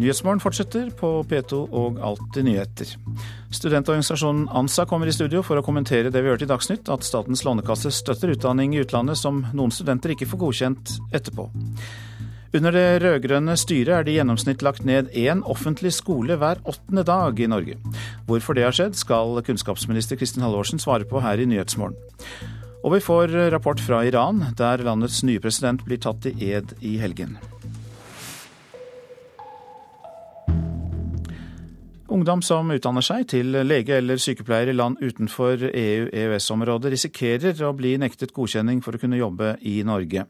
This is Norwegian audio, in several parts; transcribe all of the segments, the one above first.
Nyhetsmorgen fortsetter på P2 og Alltid nyheter. Studentorganisasjonen ANSA kommer i studio for å kommentere det vi hørte i Dagsnytt, at Statens lånekasse støtter utdanning i utlandet som noen studenter ikke får godkjent etterpå. Under det rød-grønne styret er det i gjennomsnitt lagt ned én offentlig skole hver åttende dag i Norge. Hvorfor det har skjedd, skal kunnskapsminister Kristin Halvorsen svare på her i Nyhetsmorgen. Og vi får rapport fra Iran, der landets nye president blir tatt i ed i helgen. Ungdom som utdanner seg til lege eller sykepleier i land utenfor EU-EØS-området, risikerer å bli nektet godkjenning for å kunne jobbe i Norge.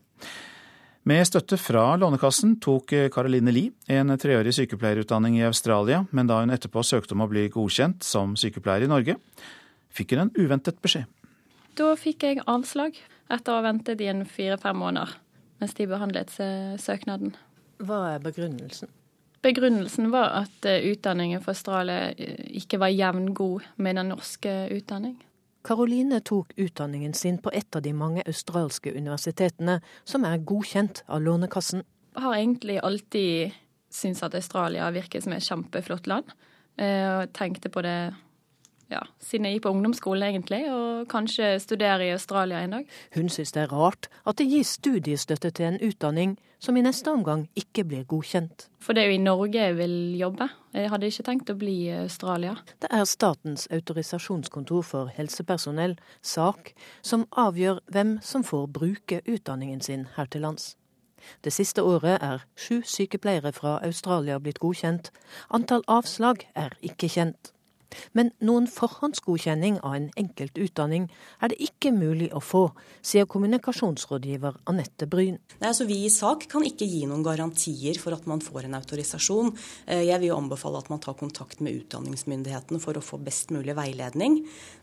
Med støtte fra Lånekassen tok Caroline Lie en treårig sykepleierutdanning i Australia, men da hun etterpå søkte om å bli godkjent som sykepleier i Norge, fikk hun en uventet beskjed. Da fikk jeg avslag etter å ha ventet i en fire-fem måneder mens de behandlet søknaden. Hva er begrunnelsen? Begrunnelsen var at eh, utdanningen for Australia eh, ikke var jevngod med den norske utdanning. Karoline tok utdanningen sin på et av de mange australske universitetene som er godkjent av Lånekassen. Jeg har egentlig alltid syntes at Australia virker som et kjempeflott land. Eh, og tenkte på det ja, siden jeg gikk på ungdomsskolen, egentlig, og kanskje studere i Australia en dag. Hun syns det er rart at det gis studiestøtte til en utdanning som i neste omgang ikke blir godkjent. For det er jo i Norge jeg vil jobbe. Jeg hadde ikke tenkt å bli i Australia. Det er Statens autorisasjonskontor for helsepersonell, SAK, som avgjør hvem som får bruke utdanningen sin her til lands. Det siste året er sju sykepleiere fra Australia blitt godkjent. Antall avslag er ikke kjent. Men noen forhåndsgodkjenning av en enkelt utdanning er det ikke mulig å få, sier kommunikasjonsrådgiver Anette Bryn. Nei, altså Vi i SAK kan ikke gi noen garantier for at man får en autorisasjon. Eh, jeg vil jo anbefale at man tar kontakt med utdanningsmyndighetene for å få best mulig veiledning,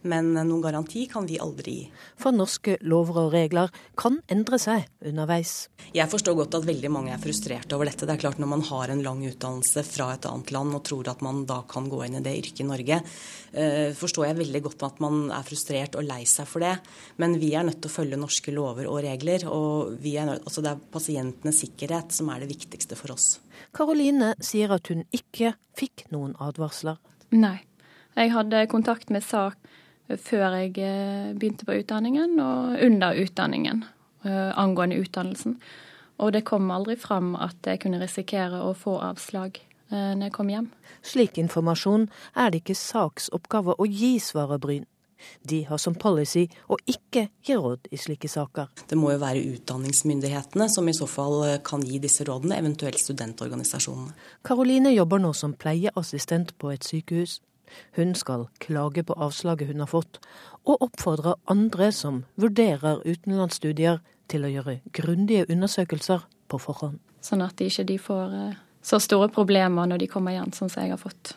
men noen garanti kan vi aldri gi. For norske lover og regler kan endre seg underveis. Jeg forstår godt at veldig mange er frustrerte over dette. Det er klart Når man har en lang utdannelse fra et annet land og tror at man da kan gå inn i det yrket i Norge, Eh, forstår jeg veldig godt at man er frustrert og lei seg for det. Men vi er nødt til å følge norske lover og regler. Og nødt, altså det er pasientenes sikkerhet som er det viktigste for oss. Karoline sier at hun ikke fikk noen advarsler. Nei. Jeg hadde kontakt med sak før jeg eh, begynte på utdanningen og under utdanningen eh, angående utdannelsen. Og det kom aldri fram at jeg kunne risikere å få avslag når jeg kom hjem. Slik informasjon er det ikke saksoppgave å gi, svarer Bryn. De har som policy å ikke gi råd i slike saker. Det må jo være utdanningsmyndighetene som i så fall eh, kan gi disse rådene, eventuelt studentorganisasjonene. Karoline jobber nå som pleieassistent på et sykehus. Hun skal klage på avslaget hun har fått, og oppfordrer andre som vurderer utenlandsstudier, til å gjøre grundige undersøkelser på forhånd. Sånn at de ikke får eh, så store problemer når de kommer igjen, sånn som jeg har fått.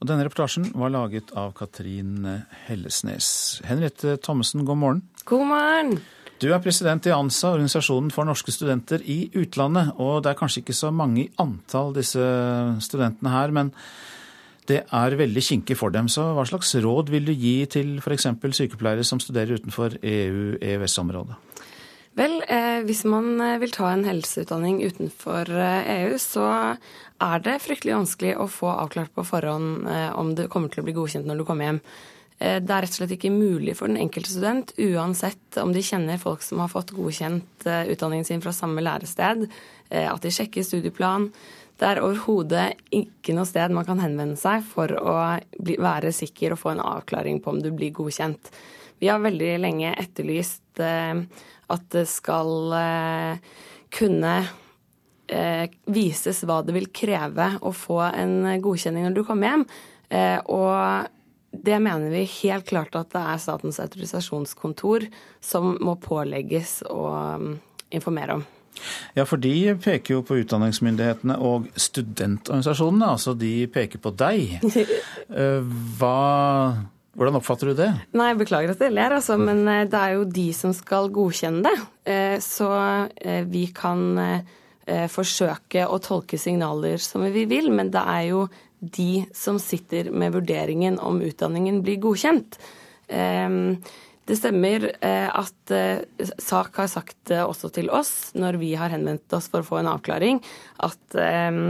Og denne reportasjen var laget av Katrin Hellesnes. Henriette Thommessen, god morgen. God morgen. Du er president i ANSA, organisasjonen for norske studenter i utlandet. Og det er kanskje ikke så mange i antall, disse studentene her, men det er veldig kinkig for dem. Så hva slags råd vil du gi til f.eks. sykepleiere som studerer utenfor EU-EØS-området? Vel, eh, hvis man eh, vil ta en helseutdanning utenfor eh, EU, så er det fryktelig vanskelig å få avklart på forhånd om det kommer til å bli godkjent når du kommer hjem. Det er rett og slett ikke mulig for den enkelte student, uansett om de kjenner folk som har fått godkjent utdanningen sin fra samme lærested, at de sjekker studieplan. Det er overhodet ikke noe sted man kan henvende seg for å bli, være sikker og få en avklaring på om du blir godkjent. Vi har veldig lenge etterlyst at det skal eh, kunne eh, vises hva det vil kreve å få en godkjenning når du kommer hjem. Eh, og det mener vi helt klart at det er Statens autorisasjonskontor som må pålegges å mm, informere om. Ja, for de peker jo på utdanningsmyndighetene og studentorganisasjonene. Altså de peker på deg. Hva hvordan oppfatter du det? Nei, Beklager at jeg ler, altså, men eh, det er jo de som skal godkjenne det. Eh, så eh, vi kan forsøke å tolke signaler som vi vil, men det er jo de som sitter med vurderingen om utdanningen blir godkjent. Det stemmer at SAK har sagt også til oss, når vi har henvendt oss for å få en avklaring, at eh,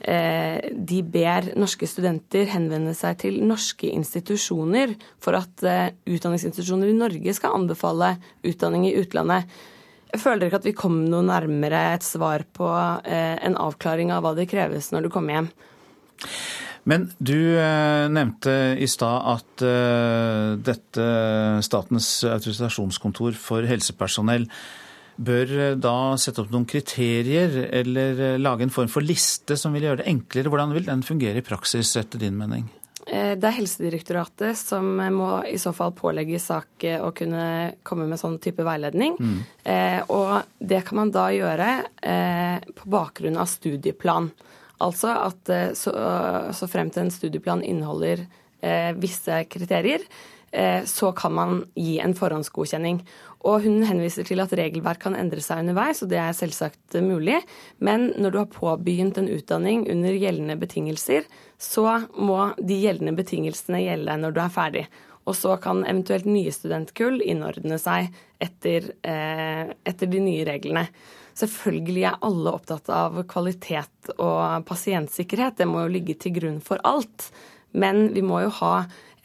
de ber norske studenter henvende seg til norske institusjoner for at eh, utdanningsinstitusjoner i Norge skal anbefale utdanning i utlandet. Jeg føler ikke at vi kom noe nærmere et svar på eh, en avklaring av hva det kreves når du kommer hjem. Men du eh, nevnte i stad at eh, dette Statens autorisasjonskontor for helsepersonell bør eh, da sette opp noen kriterier eller eh, lage en form for liste som vil gjøre det enklere. Hvordan vil den fungere i praksis, etter din mening? Eh, det er Helsedirektoratet som må i så fall pålegge sak å kunne komme med sånn type veiledning. Mm. Eh, og det kan man da gjøre eh, på bakgrunn av studieplan. Altså at så, så, frem til en studieplan inneholder eh, visse kriterier, eh, så kan man gi en forhåndsgodkjenning. Og hun henviser til at regelverk kan endre seg underveis, og det er selvsagt mulig. Men når du har påbegynt en utdanning under gjeldende betingelser, så må de gjeldende betingelsene gjelde når du er ferdig. Og så kan eventuelt nye studentkull innordne seg etter, eh, etter de nye reglene. Selvfølgelig er alle opptatt av kvalitet og pasientsikkerhet. Det må jo ligge til grunn for alt. Men vi må jo ha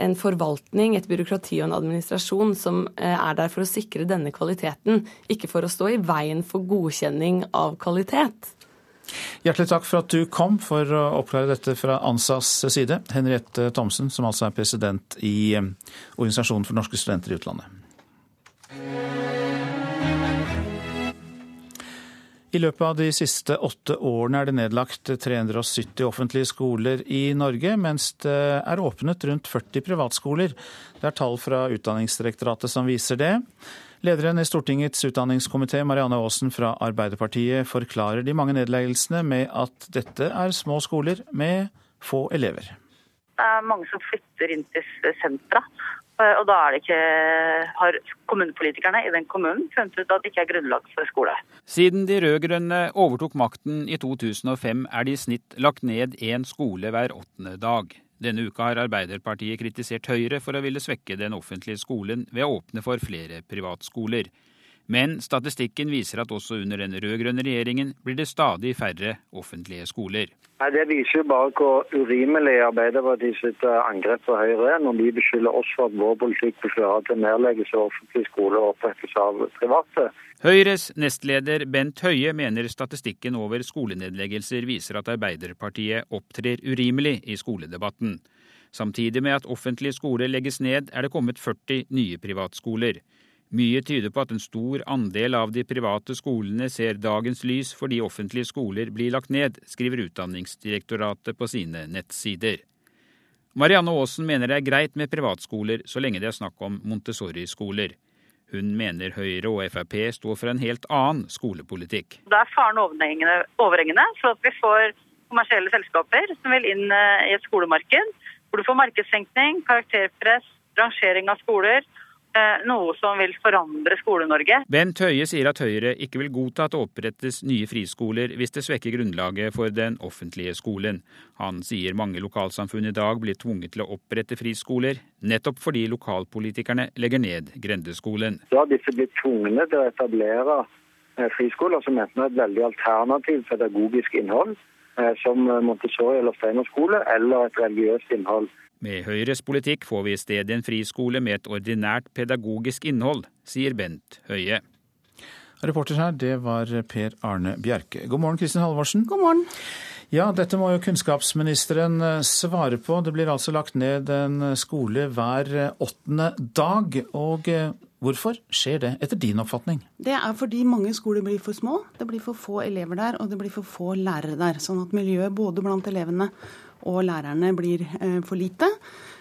en forvaltning, et byråkrati og en administrasjon som eh, er der for å sikre denne kvaliteten, ikke for å stå i veien for godkjenning av kvalitet. Hjertelig takk for at du kom for å oppklare dette fra ANSAs side. Henriette Thomsen, som altså er president i eh, Organisasjonen for norske studenter i utlandet. I løpet av de siste åtte årene er det nedlagt 370 offentlige skoler i Norge, mens det er åpnet rundt 40 privatskoler. Det er tall fra Utdanningsdirektoratet som viser det. Lederen i Stortingets utdanningskomité, Marianne Aasen fra Arbeiderpartiet, forklarer de mange nedleggelsene med at dette er små skoler med få elever. Det er mange som flytter inn til sentra, og da ikke, har kommunepolitikerne i den kommunen funnet ut at det ikke er grunnlag for skole. Siden de rød-grønne overtok makten i 2005 er det i snitt lagt ned én skole hver åttende dag. Denne uka har Arbeiderpartiet kritisert Høyre for å ville svekke den offentlige skolen ved å åpne for flere privatskoler. Men statistikken viser at også under den rød-grønne regjeringen blir det stadig færre offentlige skoler. Nei, Det viser jo bare hvor urimelig Arbeiderpartiet sitt eh, angrep på Høyre er, når de beskylder oss for at vår politikk vil føre til nedleggelse av offentlige skoler og opprettelse av private. Høyres nestleder Bent Høie mener statistikken over skolenedleggelser viser at Arbeiderpartiet opptrer urimelig i skoledebatten. Samtidig med at offentlige skoler legges ned, er det kommet 40 nye privatskoler. Mye tyder på at en stor andel av de private skolene ser dagens lys fordi offentlige skoler blir lagt ned, skriver Utdanningsdirektoratet på sine nettsider. Marianne Aasen mener det er greit med privatskoler så lenge det er snakk om Montessori-skoler. Hun mener Høyre og Frp står for en helt annen skolepolitikk. Det er faren overhengende for at vi får kommersielle selskaper som vil inn eh, i et skolemarked, hvor du får markedssenkning, karakterpress, rangering av skoler noe som vil forandre Skole-Norge. Bent Høie sier at Høyre ikke vil godta at det opprettes nye friskoler hvis det svekker grunnlaget for den offentlige skolen. Han sier mange lokalsamfunn i dag blir tvunget til å opprette friskoler, nettopp fordi lokalpolitikerne legger ned grendeskolen. Da har disse blitt tvunget til å etablere eh, friskoler som enten har et veldig alternativt pedagogisk innhold, eh, som Montessori eller Steiner skole, eller et religiøst innhold. Med Høyres politikk får vi i stedet en friskole med et ordinært pedagogisk innhold, sier Bent Høie. Reporter her, det var Per Arne Bjerke. God morgen, Kristin Halvorsen. God morgen. Ja, dette må jo kunnskapsministeren eh, svare på. Det blir altså lagt ned en skole hver åttende dag. Og eh, hvorfor skjer det, etter din oppfatning? Det er fordi mange skoler blir for små. Det blir for få elever der, og det blir for få lærere der. Sånn at miljøet både blant elevene og lærerne blir eh, for lite.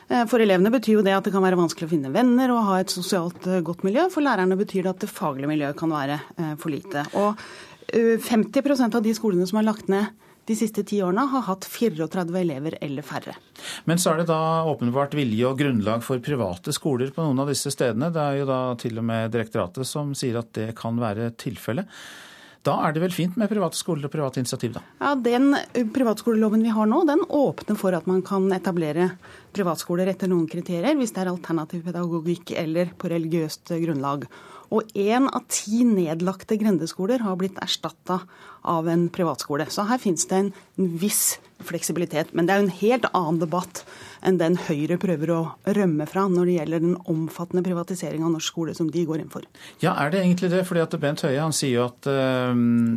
Eh, for elevene betyr jo det at det kan være vanskelig å finne venner og ha et sosialt eh, godt miljø. For lærerne betyr det at det faglige miljøet kan være for lite. Og 50% av de skolene som er lagt ned de siste ti årene, har hatt 34 elever eller færre. Men så er det da åpenbart vilje og grunnlag for private skoler på noen av disse stedene. Det er jo da til og med direktoratet som sier at det kan være tilfellet. Da er det vel fint med private skoler og private initiativ, da? Ja, Den privatskoleloven vi har nå, den åpner for at man kan etablere privatskoler etter noen kriterier, hvis det er alternativ pedagogikk eller på religiøst grunnlag. Og én av ti nedlagte grendeskoler har blitt erstatta av en privatskole. Så her finnes det en viss fleksibilitet. Men det er jo en helt annen debatt enn den Høyre prøver å rømme fra når det gjelder den omfattende privatisering av norsk skole som de går inn for. Ja, er det egentlig det? Fordi at Bent Høie han sier jo at uh,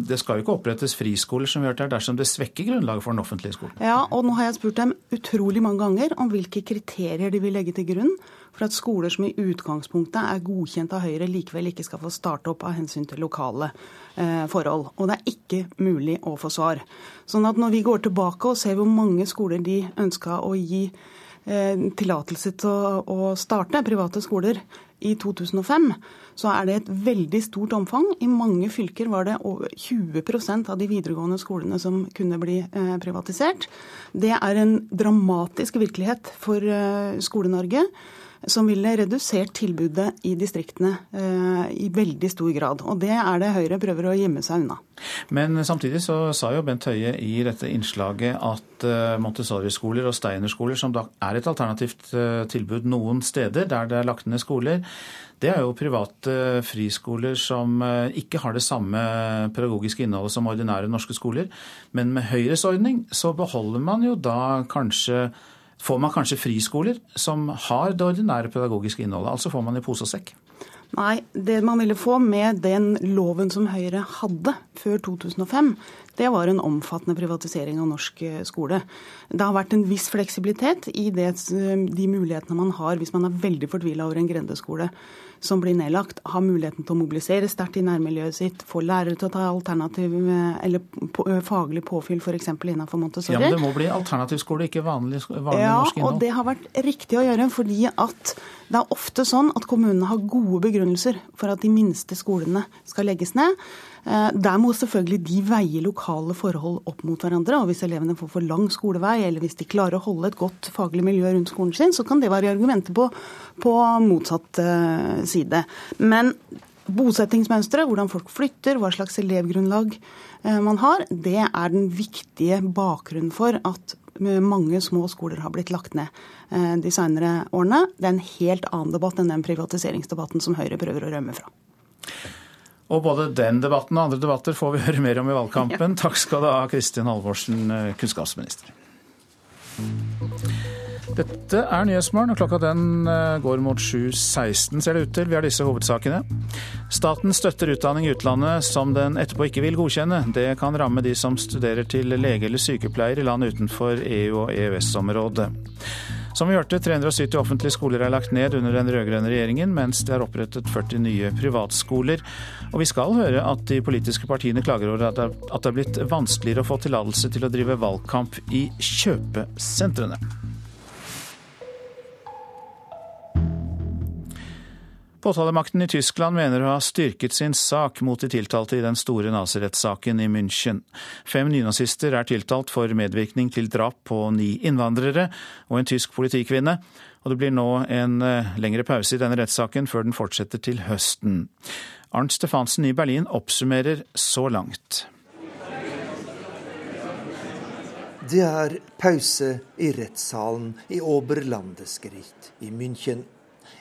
det skal jo ikke opprettes friskoler som vi hørte her, dersom det svekker grunnlaget for den offentlige skolen. Ja, og nå har jeg spurt dem utrolig mange ganger om hvilke kriterier de vil legge til grunn for at skoler som i utgangspunktet er godkjent av Høyre, likevel ikke skal få starte opp av hensyn til lokale eh, forhold. Og det er ikke mulig å få svar. Sånn at når vi går tilbake og ser hvor mange skoler de ønska å gi eh, tillatelse til å, å starte, private skoler, i 2005, så er det et veldig stort omfang. I mange fylker var det over 20% av de videregående skolene som kunne bli eh, privatisert. Det er en dramatisk virkelighet for eh, Skole-Norge som ville redusert tilbudet i distriktene eh, i veldig stor grad. Og det er det Høyre prøver å gjemme seg unna. Men samtidig så sa jo Bent Høie i dette innslaget at eh, Montessori-skoler og Steiner-skoler, som da er et alternativt eh, tilbud noen steder der det er lagt ned skoler, det er jo private friskoler som eh, ikke har det samme pedagogiske innholdet som ordinære norske skoler. Men med Høyres ordning så beholder man jo da kanskje får man kanskje friskoler som har det ordinære pedagogiske innholdet. Altså får man i pose og sekk. Nei, det man ville få med den loven som Høyre hadde før 2005, det var en omfattende privatisering av norsk eh, skole. Det har vært en viss fleksibilitet i det, eh, de mulighetene man har hvis man er veldig fortvila over en grendeskole som blir nedlagt, har muligheten til å mobilisere sterkt i nærmiljøet sitt, få lærere til å ta alternativ eh, eller faglig påfyll f.eks. innenfor Montessori. Ja, men det må bli alternativskole, ikke vanlig, vanlig ja, norsk innhold? Ja, og det har vært riktig å gjøre, fordi at det er ofte sånn at kommunene har gode begrunnelser for at de minste skolene skal legges ned. Eh, der må selvfølgelig de veie lokale forhold opp mot hverandre. og Hvis elevene får for lang skolevei, eller hvis de klarer å holde et godt faglig miljø rundt skolen sin, så kan det være argumenter på, på motsatt eh, side. Men bosettingsmønsteret, hvordan folk flytter, hva slags elevgrunnlag eh, man har, det er den viktige bakgrunnen for at mange små skoler har blitt lagt ned de senere årene. Det er en helt annen debatt enn den privatiseringsdebatten som Høyre prøver å rømme fra. Og både den debatten og andre debatter får vi høre mer om i valgkampen. Ja. Takk skal du ha, Kristin Halvorsen, eh, kunnskapsminister. Dette er Nyhetsmorgen, og klokka den eh, går mot 7.16 ser det ut til. Vi har disse hovedsakene. Staten støtter utdanning i utlandet som den etterpå ikke vil godkjenne. Det kan ramme de som studerer til lege eller sykepleier i land utenfor EU- og EØS-området. Som vi hørte, 370 offentlige skoler er lagt ned under den rød-grønne regjeringen, mens det er opprettet 40 nye privatskoler. Og vi skal høre at de politiske partiene klager over at det er blitt vanskeligere å få tillatelse til å drive valgkamp i kjøpesentrene. Påtalemakten i Tyskland mener å ha styrket sin sak mot de tiltalte i den store nazirettssaken i München. Fem nynazister er tiltalt for medvirkning til drap på ni innvandrere og en tysk politikvinne. Og det blir nå en eh, lengre pause i denne rettssaken før den fortsetter til høsten. Arnt Stefansen i Berlin oppsummerer så langt. Det er pause i rettssalen i Oberlandesgericht i München.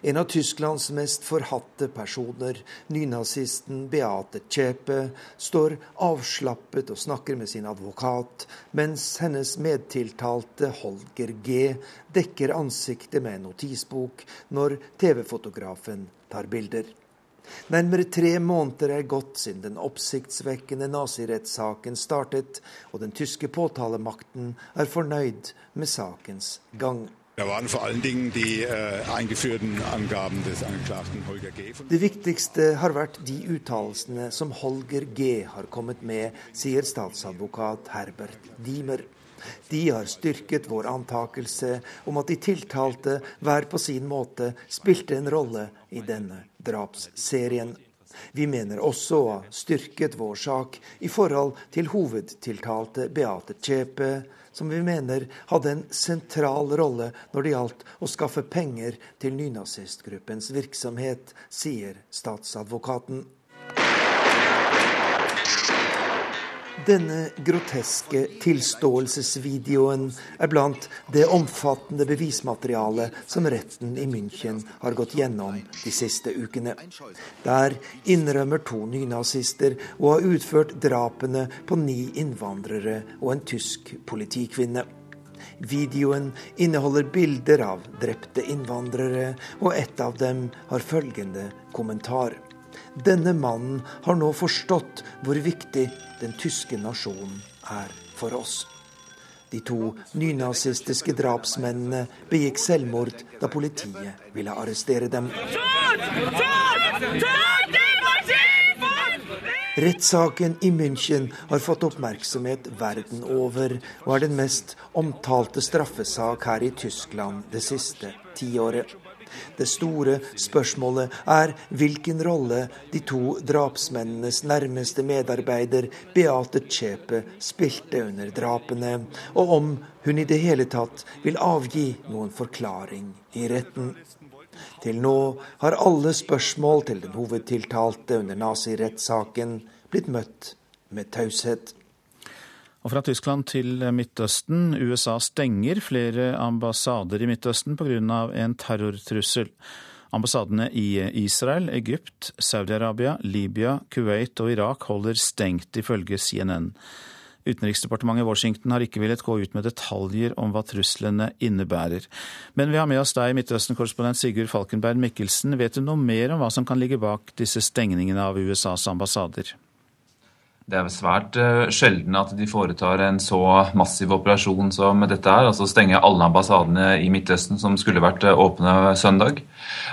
En av Tysklands mest forhatte personer, nynazisten Beate Zschäpe, står avslappet og snakker med sin advokat, mens hennes medtiltalte Holger G dekker ansiktet med en notisbok når TV-fotografen tar bilder. Nærmere tre måneder er gått siden den oppsiktsvekkende nazirettssaken startet, og den tyske påtalemakten er fornøyd med sakens gang. Äh, Det viktigste har vært de uttalelsene som Holger G har kommet med, sier statsadvokat Herbert Diemer. De har styrket vår antakelse om at de tiltalte hver på sin måte spilte en rolle i denne drapsserien. Vi mener også å ha styrket vår sak i forhold til hovedtiltalte Beate Zschäpe, som vi mener hadde en sentral rolle når det gjaldt å skaffe penger til nynazistgruppens virksomhet, sier statsadvokaten. Denne groteske tilståelsesvideoen er blant det omfattende bevismaterialet som retten i München har gått gjennom de siste ukene. Der innrømmer to nynazister å ha utført drapene på ni innvandrere og en tysk politikvinne. Videoen inneholder bilder av drepte innvandrere, og ett av dem har følgende kommentar. Denne mannen har nå forstått hvor viktig den tyske nasjonen er for oss. De to nynazistiske drapsmennene begikk selvmord da politiet ville arrestere dem. Rettssaken i München har fått oppmerksomhet verden over, og er den mest omtalte straffesak her i Tyskland det siste tiåret. Det store spørsmålet er hvilken rolle de to drapsmennenes nærmeste medarbeider Beate Zschäpe spilte under drapene, og om hun i det hele tatt vil avgi noen forklaring i retten. Til nå har alle spørsmål til den hovedtiltalte under nazirettssaken blitt møtt med taushet. Og fra Tyskland til Midtøsten. USA stenger flere ambassader i Midtøsten pga. en terrortrussel. Ambassadene i Israel, Egypt, Saudi-Arabia, Libya, Kuwait og Irak holder stengt, ifølge CNN. Utenriksdepartementet i Washington har ikke villet gå ut med detaljer om hva truslene innebærer. Men vi har med oss deg, Midtøsten-korrespondent Sigurd Falkenberg Mikkelsen. Vet du noe mer om hva som kan ligge bak disse stengningene av USAs ambassader? Det er svært uh, sjelden at de foretar en så massiv operasjon som dette er. Altså stenge alle ambassadene i Midtøsten som skulle vært uh, åpne søndag.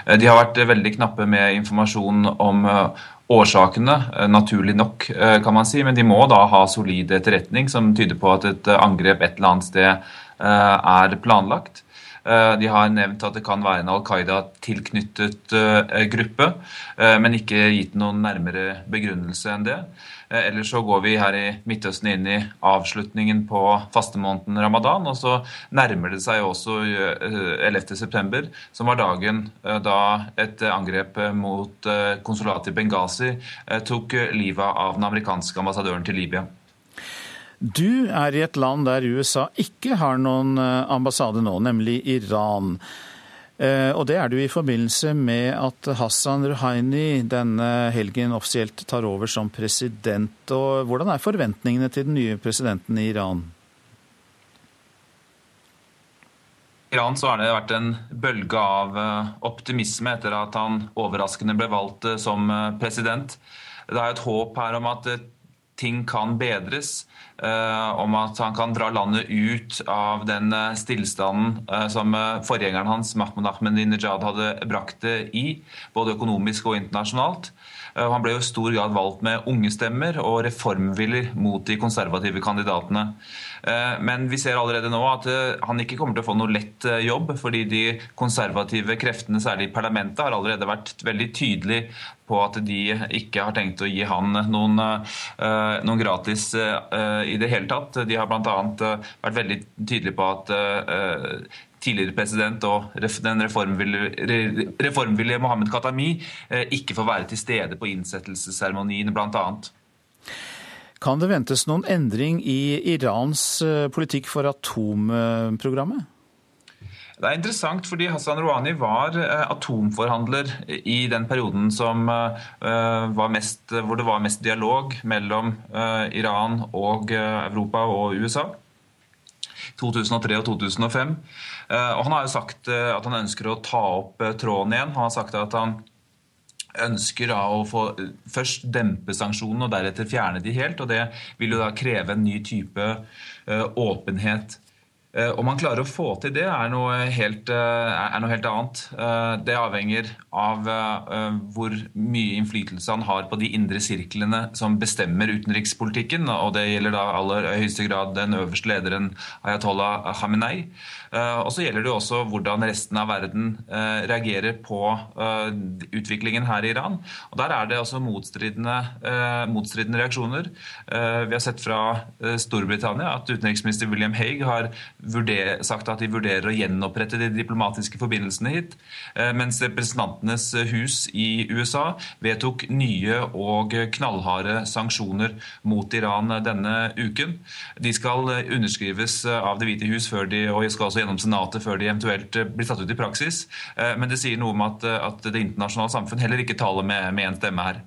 Uh, de har vært veldig knappe med informasjon om årsakene, naturlig nok, kan man si. Men de må da ha solid etterretning som tyder på at et angrep et eller annet sted er planlagt. De har nevnt at det kan være en Al Qaida-tilknyttet gruppe, men ikke gitt noen nærmere begrunnelse enn det. Eh, ellers så går vi her i Midtøsten inn i avslutningen på fastemåneden ramadan. Og så nærmer det seg også 11.9., eh, som var dagen eh, da et angrep mot konsulatet i Benghazi tok livet av den amerikanske ambassadøren til Libya. Du er i et land der USA ikke har noen ambassade nå, nemlig Iran. Eh, og det er det jo i forbindelse med at Hassan Rouhani denne helgen offisielt tar over som president. Og hvordan er forventningene til den nye presidenten i Iran? I Iran så har det vært en bølge av eh, optimisme etter at han overraskende ble valgt eh, som president. Det er et håp her om at ting kan bedres. Eh, om at han kan dra landet ut av den eh, stillstanden eh, som forgjengeren hans, Mahmoud Ahmedinejad, hadde brakt det i, både økonomisk og internasjonalt. Han ble jo i stor grad valgt med unge stemmer og reformvillig mot de konservative kandidatene. Men vi ser allerede nå at han ikke kommer til å få noe lett jobb, fordi de konservative kreftene, særlig i parlamentet, har allerede vært veldig tydelige på at de ikke har tenkt å gi han noen, noen gratis i det hele tatt. De har bl.a. Eh, vært veldig tydelige på at eh, tidligere president og den reformvillige, Mohammed Khatami eh, ikke får være til stede på innsettelsesseremonien, bl.a. Kan det ventes noen endring i Irans politikk for atomprogrammet? Det er interessant fordi Hassan Rouhani var eh, atomforhandler i den perioden uh, mest, hvor det var mest dialog mellom Iran og Europa og USA. 2003 og 2005. Og han har jo sagt at han ønsker å ta opp tråden igjen. Han har sagt at han ønsker da å få først dempe sanksjonene og deretter fjerne de helt. og Det vil jo da kreve en ny type åpenhet Eh, om man klarer å få til det, er noe helt, eh, er noe helt annet. Eh, det avhenger av hvor mye innflytelse han har på de indre sirklene som bestemmer utenrikspolitikken. Og det gjelder da aller høyeste grad den øverste lederen Ayatollah Khamenei. Og så gjelder det også hvordan resten av verden reagerer på utviklingen her i Iran. Og der er det også motstridende, motstridende reaksjoner. Vi har sett fra Storbritannia at utenriksminister William Haig har sagt at de vurderer å gjenopprette de diplomatiske forbindelsene hit. Mens Representantenes hus i USA vedtok nye og knallharde sanksjoner mot Iran denne uken. De skal underskrives av Det hvite hus før de, og skal også gjennom Senatet før de eventuelt blir satt ut i praksis. Men det sier noe om at, at det internasjonale samfunn heller ikke taler med, én stemme her.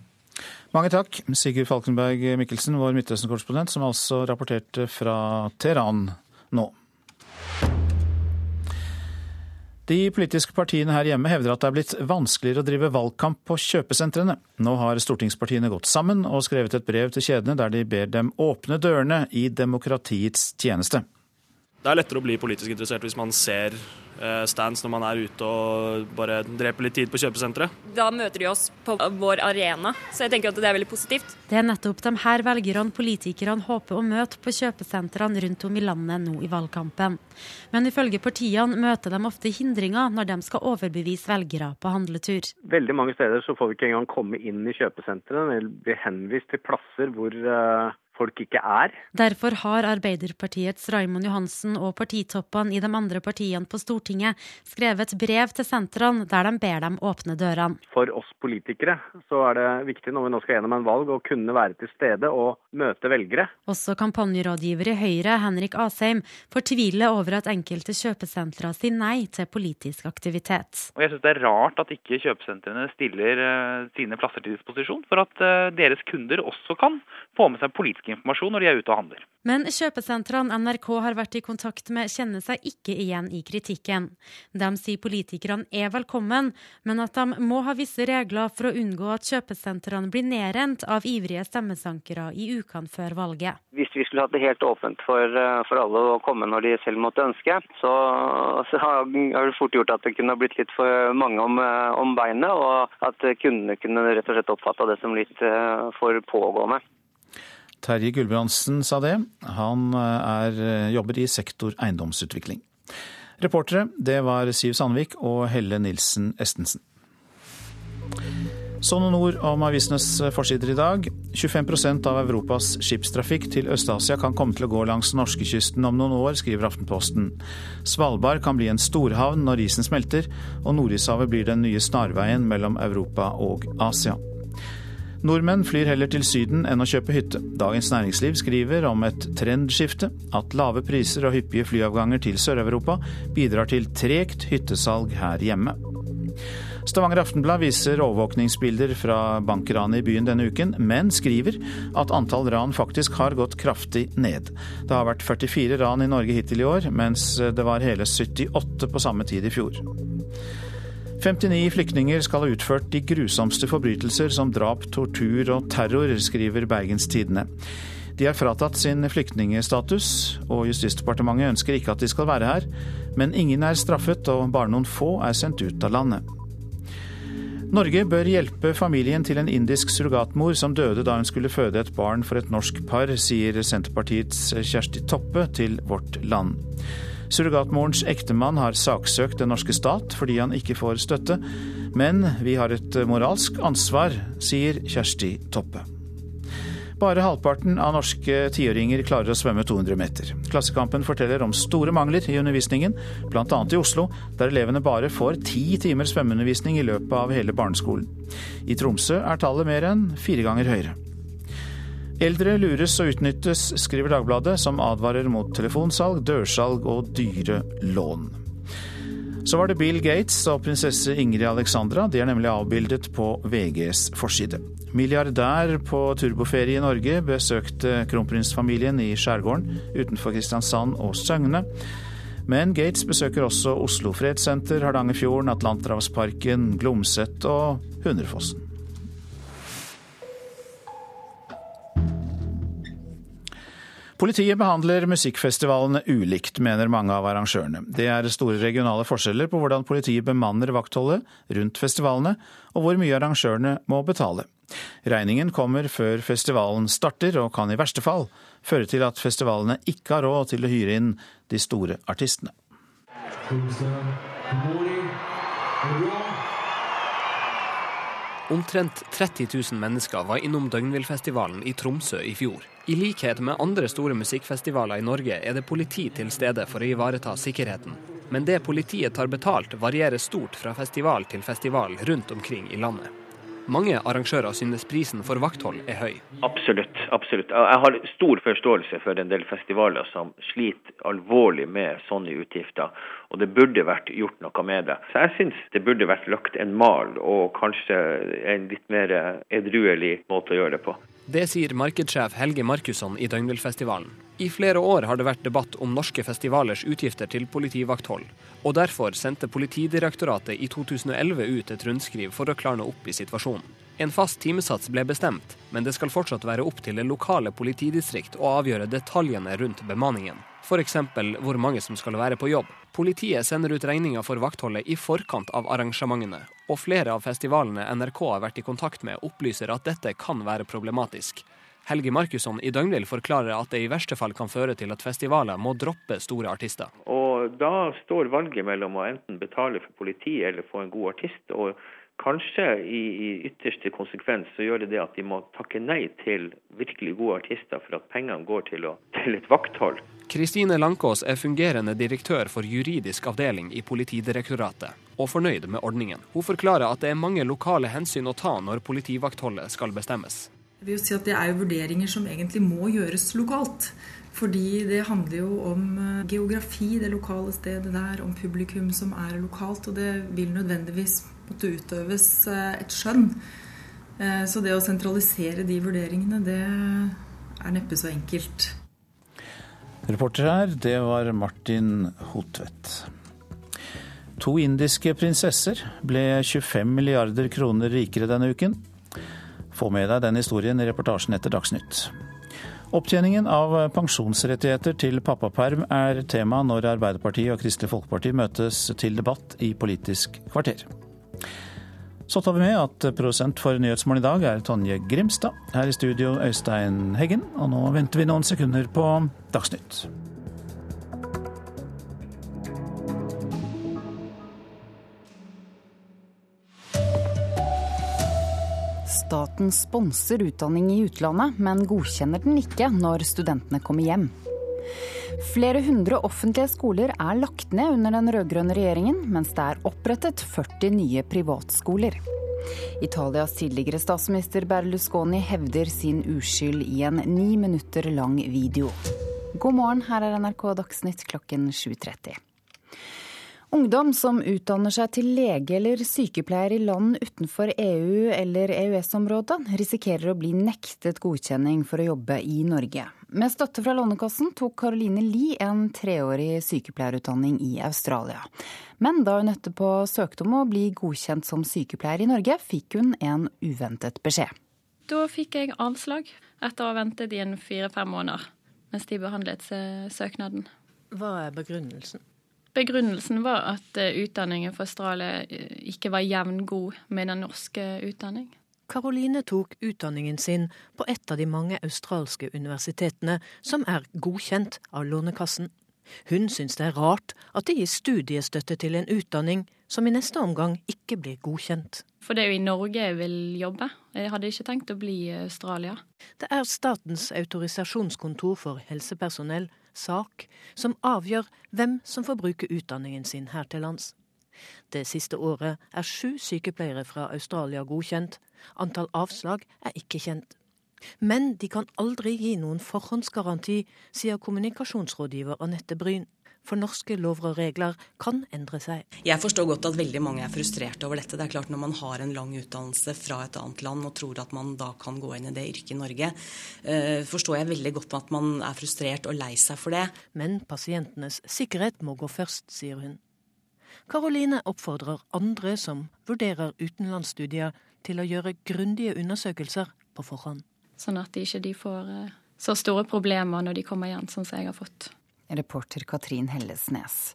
Mange takk, Sigurd Falkenberg Mikkelsen, vår Midtøsten-korrespondent, som altså rapporterte fra Teheran nå. De politiske partiene her hjemme hevder at det er blitt vanskeligere å drive valgkamp på kjøpesentrene. Nå har stortingspartiene gått sammen og skrevet et brev til kjedene der de ber dem åpne dørene i demokratiets tjeneste. Det er lettere å bli politisk interessert hvis man ser eh, stands når man er ute og bare dreper litt tid på kjøpesenteret. Da møter de oss på vår arena, så jeg tenker at det er veldig positivt. Det er nettopp de her velgerne politikerne håper å møte på kjøpesentrene rundt om i landet nå i valgkampen. Men ifølge partiene møter de ofte hindringer når de skal overbevise velgere på handletur. Veldig mange steder så får vi ikke engang komme inn i kjøpesentrene, vi blir henvist til plasser hvor uh folk ikke er. Derfor har Arbeiderpartiets Raimond Johansen og partitoppene i de andre partiene på Stortinget skrevet brev til sentrene der de ber dem åpne dørene. For oss politikere så er det viktig når vi nå skal gjennom en valg å kunne være til stede og møte velgere. Også kampanjerådgiver i Høyre, Henrik Asheim, fortviler over at enkelte kjøpesentre sier nei til politisk aktivitet. Og jeg synes Det er rart at ikke kjøpesentrene stiller eh, sine plasser til disposisjon for at eh, deres kunder også kan få med seg politisk informasjon når de er ute og handler. Men kjøpesentrene NRK har vært i kontakt med, kjenner seg ikke igjen i kritikken. De sier politikerne er velkommen, men at de må ha visse regler for å unngå at kjøpesentrene blir nedrent av ivrige stemmesankere i ukene før valget. Hvis vi skulle hatt det helt åpent for, eh, for alle å komme når de selv måtte ønske, så, så har det fort gjort at det kunne blitt litt for mange om, eh, om beinet, og at kundene kunne rett og slett oppfatta det som litt eh, for pågående. Terje Gulbrandsen sa det. Han eh, er, eh, jobber i sektor eiendomsutvikling. Reportere det var Siv Sandvik og Helle Nilsen Estensen. Så noen ord om avisenes eh, forsider i dag. 25% av Europas skipstrafikk til Øst-Asia kan komme til å gå langs norskekysten om noen år, skriver Aftenposten. Svalbard kan bli en storhavn når isen smelter, og Nordishavet blir den nye snarveien mellom Europa og Asia. Nordmenn flyr heller til Syden enn å kjøpe hytte. Dagens Næringsliv skriver om et trendskifte, at lave priser og hyppige flyavganger til Sør-Europa bidrar til tregt hyttesalg her hjemme. Stavanger Aftenblad viser overvåkningsbilder fra bankranet i byen denne uken, men skriver at antall ran faktisk har gått kraftig ned. Det har vært 44 ran i Norge hittil i år, mens det var hele 78 på samme tid i fjor. 59 flyktninger skal ha utført de grusomste forbrytelser som drap, tortur og terror, skriver Bergens Tidende. De er fratatt sin flyktningstatus, og Justisdepartementet ønsker ikke at de skal være her. Men ingen er straffet, og bare noen få er sendt ut av landet. Norge bør hjelpe familien til en indisk surrogatmor som døde da hun skulle føde et barn for et norsk par, sier Senterpartiets Kjersti Toppe til Vårt Land. Surrogatmorens ektemann har saksøkt den norske stat fordi han ikke får støtte, men vi har et moralsk ansvar, sier Kjersti Toppe. Bare halvparten av norske tiåringer klarer å svømme 200 meter. Klassekampen forteller om store mangler i undervisningen, bl.a. i Oslo, der elevene bare får ti timer svømmeundervisning i løpet av hele barneskolen. I Tromsø er tallet mer enn fire ganger høyere. Eldre lures og utnyttes, skriver Dagbladet, som advarer mot telefonsalg, dørsalg og dyre lån. Så var det Bill Gates og prinsesse Ingrid Alexandra. De er nemlig avbildet på VGs forside. Milliardær på turboferie i Norge besøkte kronprinsfamilien i skjærgården utenfor Kristiansand og Søgne. Men Gates besøker også Oslo Fredssenter, Hardangerfjorden, Atlanterhavsparken, Glomset og Hundrefossen. Politiet behandler musikkfestivalene ulikt, mener mange av arrangørene. Det er store regionale forskjeller på hvordan politiet bemanner vaktholdet rundt festivalene, og hvor mye arrangørene må betale. Regningen kommer før festivalen starter, og kan i verste fall føre til at festivalene ikke har råd til å hyre inn de store artistene. Omtrent 30 000 mennesker var innom Døgnvillfestivalen i Tromsø i fjor. I likhet med andre store musikkfestivaler i Norge er det politi til stede for å ivareta sikkerheten. Men det politiet tar betalt varierer stort fra festival til festival rundt omkring i landet. Mange arrangører synes prisen for vakthold er høy. Absolutt. absolutt. Jeg har stor forståelse for en del festivaler som sliter alvorlig med sånne utgifter. Og det burde vært gjort noe med det. Så jeg syns det burde vært lagt en mal og kanskje en litt mer edruelig måte å gjøre det på. Det sier markedssjef Helge Markusson i Døgnvillfestivalen. I flere år har det vært debatt om norske festivalers utgifter til politivakthold, og derfor sendte Politidirektoratet i 2011 ut et rundskriv for å klarne opp i situasjonen. En fast timesats ble bestemt, men det skal fortsatt være opp til det lokale politidistrikt å avgjøre detaljene rundt bemanningen. F.eks. hvor mange som skal være på jobb. Politiet sender ut regninga for vaktholdet i forkant av arrangementene, og flere av festivalene NRK har vært i kontakt med, opplyser at dette kan være problematisk. Helge Markusson i Døgnvill forklarer at det i verste fall kan føre til at festivaler må droppe store artister. Og Da står valget mellom å enten betale for politi eller få en god artist. og Kanskje i, i ytterste konsekvens så gjør det det at de må takke nei til virkelig gode artister for at pengene går til, å, til et vakthold. Kristine Lankås er fungerende direktør for juridisk avdeling i Politidirektoratet, og fornøyd med ordningen. Hun forklarer at det er mange lokale hensyn å ta når politivaktholdet skal bestemmes. Jeg vil jo si at Det er jo vurderinger som egentlig må gjøres lokalt. Fordi det handler jo om eh, geografi, det lokale stedet der, om publikum som er lokalt. Og det vil nødvendigvis måtte utøves eh, et skjønn. Eh, så det å sentralisere de vurderingene, det er neppe så enkelt. Reporter her, det var Martin Hotvedt. To indiske prinsesser ble 25 milliarder kroner rikere denne uken. Få med deg den historien i reportasjen etter Dagsnytt. Opptjeningen av pensjonsrettigheter til pappaperm er tema når Arbeiderpartiet og Kristelig Folkeparti møtes til debatt i Politisk kvarter. Så tar vi med at produsent for Nyhetsmorgen i dag er Tonje Grimstad. Her i studio Øystein Heggen. Og nå venter vi noen sekunder på Dagsnytt. Staten sponser utdanning i utlandet, men godkjenner den ikke når studentene kommer hjem. Flere hundre offentlige skoler er lagt ned under den rød-grønne regjeringen, mens det er opprettet 40 nye privatskoler. Italias tidligere statsminister Berlusconi hevder sin uskyld i en ni minutter lang video. God morgen, her er NRK Dagsnytt klokken 7.30. Ungdom som utdanner seg til lege eller sykepleier i land utenfor EU eller EØS-området, risikerer å bli nektet godkjenning for å jobbe i Norge. Med støtte fra Lånekassen tok Caroline Lie en treårig sykepleierutdanning i Australia. Men da hun etterpå søkte om å bli godkjent som sykepleier i Norge, fikk hun en uventet beskjed. Da fikk jeg avslag etter å ha ventet i en fire-fem måneder mens de behandlet søknaden. Hva er begrunnelsen? Begrunnelsen var at eh, utdanningen for Australia eh, ikke var jevngod med den norske utdanning. Karoline tok utdanningen sin på et av de mange australske universitetene som er godkjent av Lånekassen. Hun syns det er rart at det gis studiestøtte til en utdanning som i neste omgang ikke blir godkjent. For det er jo i Norge jeg vil jobbe. Jeg hadde ikke tenkt å bli i Australia. Det er Statens autorisasjonskontor for helsepersonell sak som avgjør hvem som får bruke utdanningen sin her til lands. Det siste året er sju sykepleiere fra Australia godkjent. Antall avslag er ikke kjent. Men de kan aldri gi noen forhåndsgaranti, sier kommunikasjonsrådgiver Anette Bryn for norske lover og regler kan endre seg. Jeg forstår godt at veldig mange er frustrerte over dette. Det er klart Når man har en lang utdannelse fra et annet land og tror at man da kan gå inn i det yrket i Norge, eh, forstår jeg veldig godt at man er frustrert og lei seg for det. Men pasientenes sikkerhet må gå først, sier hun. Karoline oppfordrer andre som vurderer utenlandsstudier, til å gjøre grundige undersøkelser på forhånd. Sånn at de ikke får eh, så store problemer når de kommer igjen, sånn som jeg har fått. Reporter Katrin Hellesnes.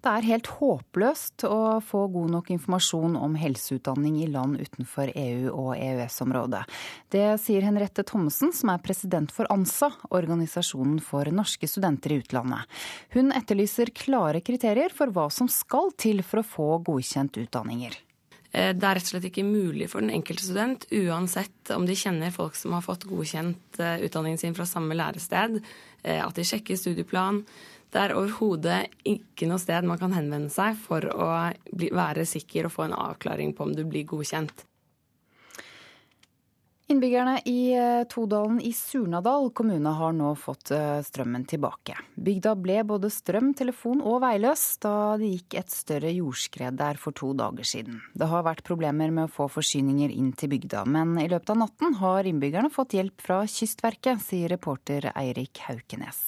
Det er helt håpløst å få god nok informasjon om helseutdanning i land utenfor EU og EØS-området. Det sier Henriette Thommessen, som er president for ANSA, organisasjonen for norske studenter i utlandet. Hun etterlyser klare kriterier for hva som skal til for å få godkjent utdanninger. Eh, det er rett og slett ikke mulig for den enkelte student, uansett om de kjenner folk som har fått godkjent eh, utdanningen sin fra samme lærested, at de sjekker studieplan. Det er overhodet ikke noe sted man kan henvende seg for å bli, være sikker og få en avklaring på om du blir godkjent. Innbyggerne i eh, Todalen i Surnadal kommune har nå fått eh, strømmen tilbake. Bygda ble både strøm, telefon og veiløs da det gikk et større jordskred der for to dager siden. Det har vært problemer med å få forsyninger inn til bygda, men i løpet av natten har innbyggerne fått hjelp fra Kystverket, sier reporter Eirik Haukenes.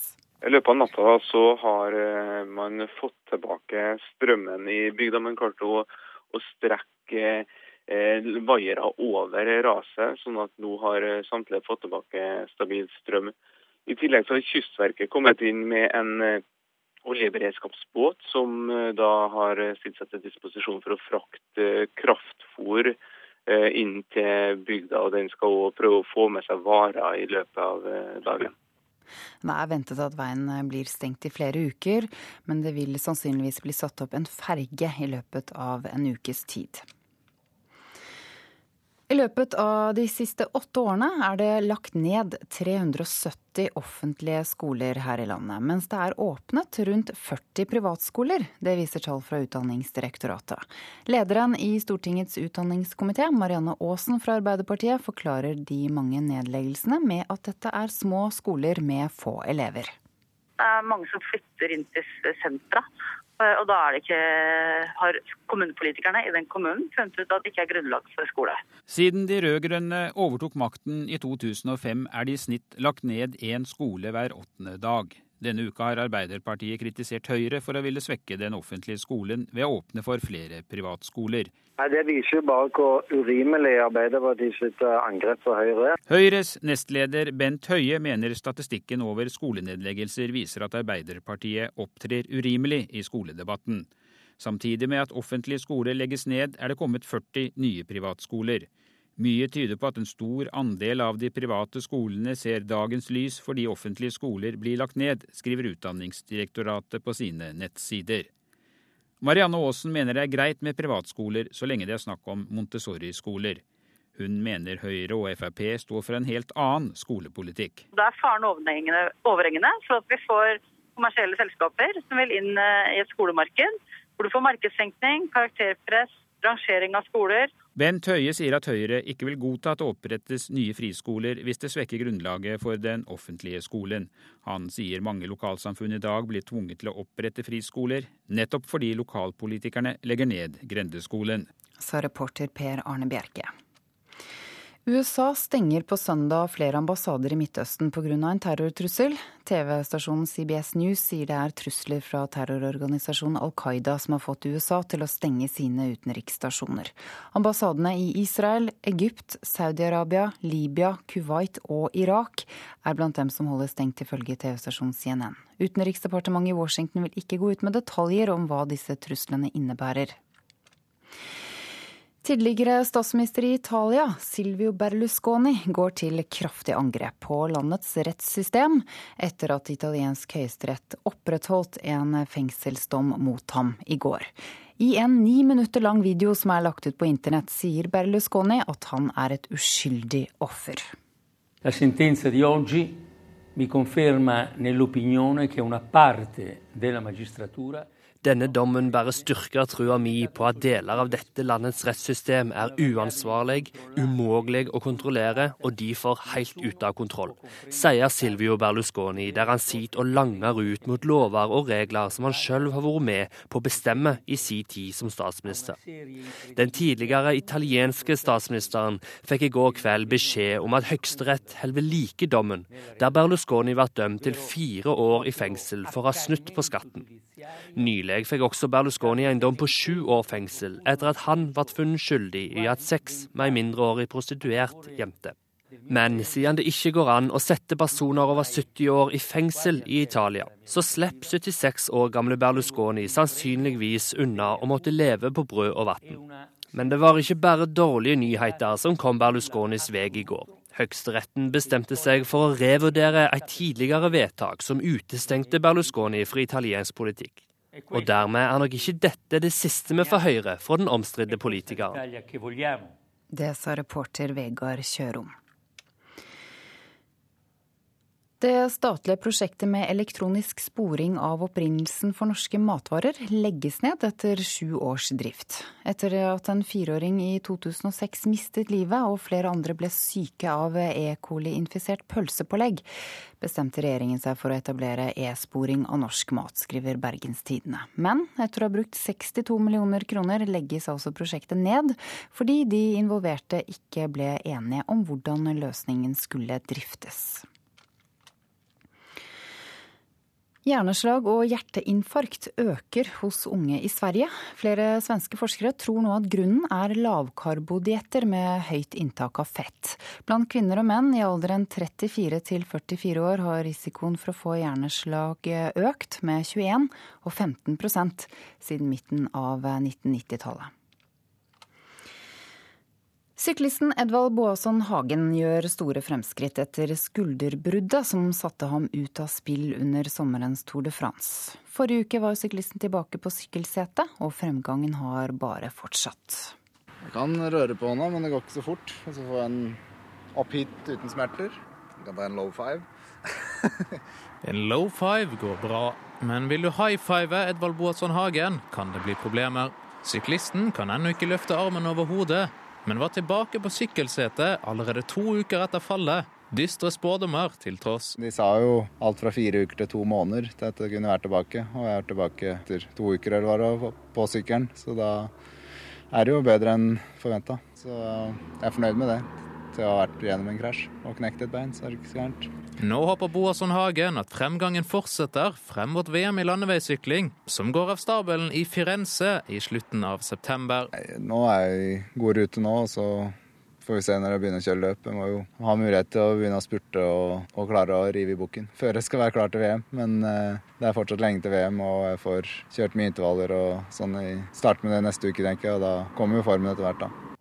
I løpet av natta så har eh, man fått tilbake strømmen i bygda, men klarte å, å strekke vaiere over raset, sånn at nå har eh, samtlige fått tilbake stabil strøm. I tillegg så har Kystverket kommet inn med en eh, oljeberedskapsbåt som da har stilt seg til disposisjon for å frakte kraftfôr inn til bygda. og Den skal også prøve å få med seg varer i løpet av dagen. Det er ventet at veien blir stengt i flere uker, men det vil sannsynligvis bli satt opp en ferge i løpet av en ukes tid. I løpet av de siste åtte årene er det lagt ned 370 offentlige skoler her i landet, mens det er åpnet rundt 40 privatskoler. Det viser tall fra Utdanningsdirektoratet. Lederen i Stortingets utdanningskomité, Marianne Aasen fra Arbeiderpartiet, forklarer de mange nedleggelsene med at dette er små skoler med få elever. Det er mange som flytter inn til sentra, og da ikke, har kommunepolitikerne i den kommunen funnet ut at det ikke er grunnlag for skole. Siden de rød-grønne overtok makten i 2005 er det i snitt lagt ned én skole hver åttende dag. Denne uka har Arbeiderpartiet kritisert Høyre for å ville svekke den offentlige skolen ved å åpne for flere privatskoler. Nei, Det viser jo bare hvor urimelig Arbeiderpartiet sitt eh, angrep på Høyre. Høyres nestleder Bent Høie mener statistikken over skolenedleggelser viser at Arbeiderpartiet opptrer urimelig i skoledebatten. Samtidig med at offentlige skoler legges ned, er det kommet 40 nye privatskoler. Mye tyder på at en stor andel av de private skolene ser dagens lys fordi offentlige skoler blir lagt ned, skriver Utdanningsdirektoratet på sine nettsider. Marianne Aasen mener det er greit med privatskoler så lenge det er snakk om Montessori-skoler. Hun mener Høyre og Frp står for en helt annen skolepolitikk. Det er faren overhengende for at vi får kommersielle selskaper som vil inn eh, i et skolemarked, hvor du får markedssenkning, karakterpress, rangering av skoler. Bent Høie sier at Høyre ikke vil godta at det opprettes nye friskoler hvis det svekker grunnlaget for den offentlige skolen. Han sier mange lokalsamfunn i dag blir tvunget til å opprette friskoler, nettopp fordi lokalpolitikerne legger ned grendeskolen. Sa reporter Per Arne Bjerke. USA stenger på søndag flere ambassader i Midtøsten pga. en terrortrussel. TV-stasjonen CBS News sier det er trusler fra terrororganisasjonen Al Qaida som har fått USA til å stenge sine utenriksstasjoner. Ambassadene i Israel, Egypt, Saudi-Arabia, Libya, Kuwait og Irak er blant dem som holder stengt, ifølge TV-stasjonen CNN. Utenriksdepartementet i Washington vil ikke gå ut med detaljer om hva disse truslene innebærer. Tidligere statsminister i Italia, Silvio Berlusconi, går til kraftig angrep på landets rettssystem etter at italiensk høyesterett opprettholdt en fengselsdom mot ham i går. I en ni minutter lang video som er lagt ut på internett, sier Berlusconi at han er et uskyldig offer. La sentenza di oggi mi conferma nell'opinione che una parte della magistratura denne dommen bare styrker trua mi på at deler av dette landets rettssystem er uansvarlig, umulig å kontrollere og derfor helt ute av kontroll, sier Silvio Berlusconi, der han sitter og langer ut mot lover og regler som han sjøl har vært med på å bestemme i sin tid som statsminister. Den tidligere italienske statsministeren fikk i går kveld beskjed om at Høyesterett holder like dommen, der Berlusconi ble dømt til fire år i fengsel for å ha snutt på skatten. Nylig fikk også Berlusconi en dom på sju år fengsel etter at han ble funnet skyldig i at sex med ei mindreårig prostituert jente. Men siden det ikke går an å sette personer over 70 år i fengsel i Italia, så slipper 76 år gamle Berlusconi sannsynligvis unna å måtte leve på brød og vann. Men det var ikke bare dårlige nyheter som kom Berlusconis vei i går. Høyesteretten bestemte seg for å revurdere et tidligere vedtak som utestengte Berlusconi fra italiensk politikk. Og dermed er nok ikke dette det siste vi får høre fra den omstridte politikeren. Det sa reporter Vegard Kjørom. Det statlige prosjektet med elektronisk sporing av opprinnelsen for norske matvarer legges ned etter sju års drift. Etter at en fireåring i 2006 mistet livet og flere andre ble syke av E. coli-infisert pølsepålegg, bestemte regjeringen seg for å etablere e-sporing av norsk mat, skriver Bergens Tidende. Men etter å ha brukt 62 millioner kroner legges altså prosjektet ned, fordi de involverte ikke ble enige om hvordan løsningen skulle driftes. Hjerneslag og hjerteinfarkt øker hos unge i Sverige. Flere svenske forskere tror nå at grunnen er lavkarbodietter med høyt inntak av fett. Blant kvinner og menn i alderen 34 til 44 år har risikoen for å få hjerneslag økt med 21 og 15% siden midten av 1990-tallet. Syklisten Edvald Boasson Hagen gjør store fremskritt etter skulderbruddet som satte ham ut av spill under sommerens Tour de France. Forrige uke var syklisten tilbake på sykkelsetet, og fremgangen har bare fortsatt. Jeg kan røre på hånda, men det går ikke så fort. Og så får jeg en opp hit uten smerter. Jeg kan ta en low five. en low five går bra, men vil du high five Edvald Boasson Hagen, kan det bli problemer. Syklisten kan ennå ikke løfte armen over hodet, men var tilbake på sykkelsetet allerede to uker etter fallet. Dystre spådommer til tross. De sa jo alt fra fire uker til to måneder til at det kunne være tilbake. Og jeg er tilbake etter to uker eller hva på sykkelen, så da er det jo bedre enn forventa. Så jeg er fornøyd med det. Til å ha vært gjennom en krasj og knekt et bein, så er det ikke så gærent. Nå håper Boasson Hagen at fremgangen fortsetter frem mot VM i landeveissykling, som går av stabelen i Firenze i slutten av september. Nå er jeg i god rute nå, så får vi se når jeg begynner å kjøre løp. Jeg må jo ha mulighet til å begynne å spurte og, og klare å rive i bukken før jeg skal være klar til VM. Men eh, det er fortsatt lenge til VM, og jeg får kjørt mye intervaller og sånn. i Start med det neste uke, tenker jeg, og da kommer jo formen etter hvert, da.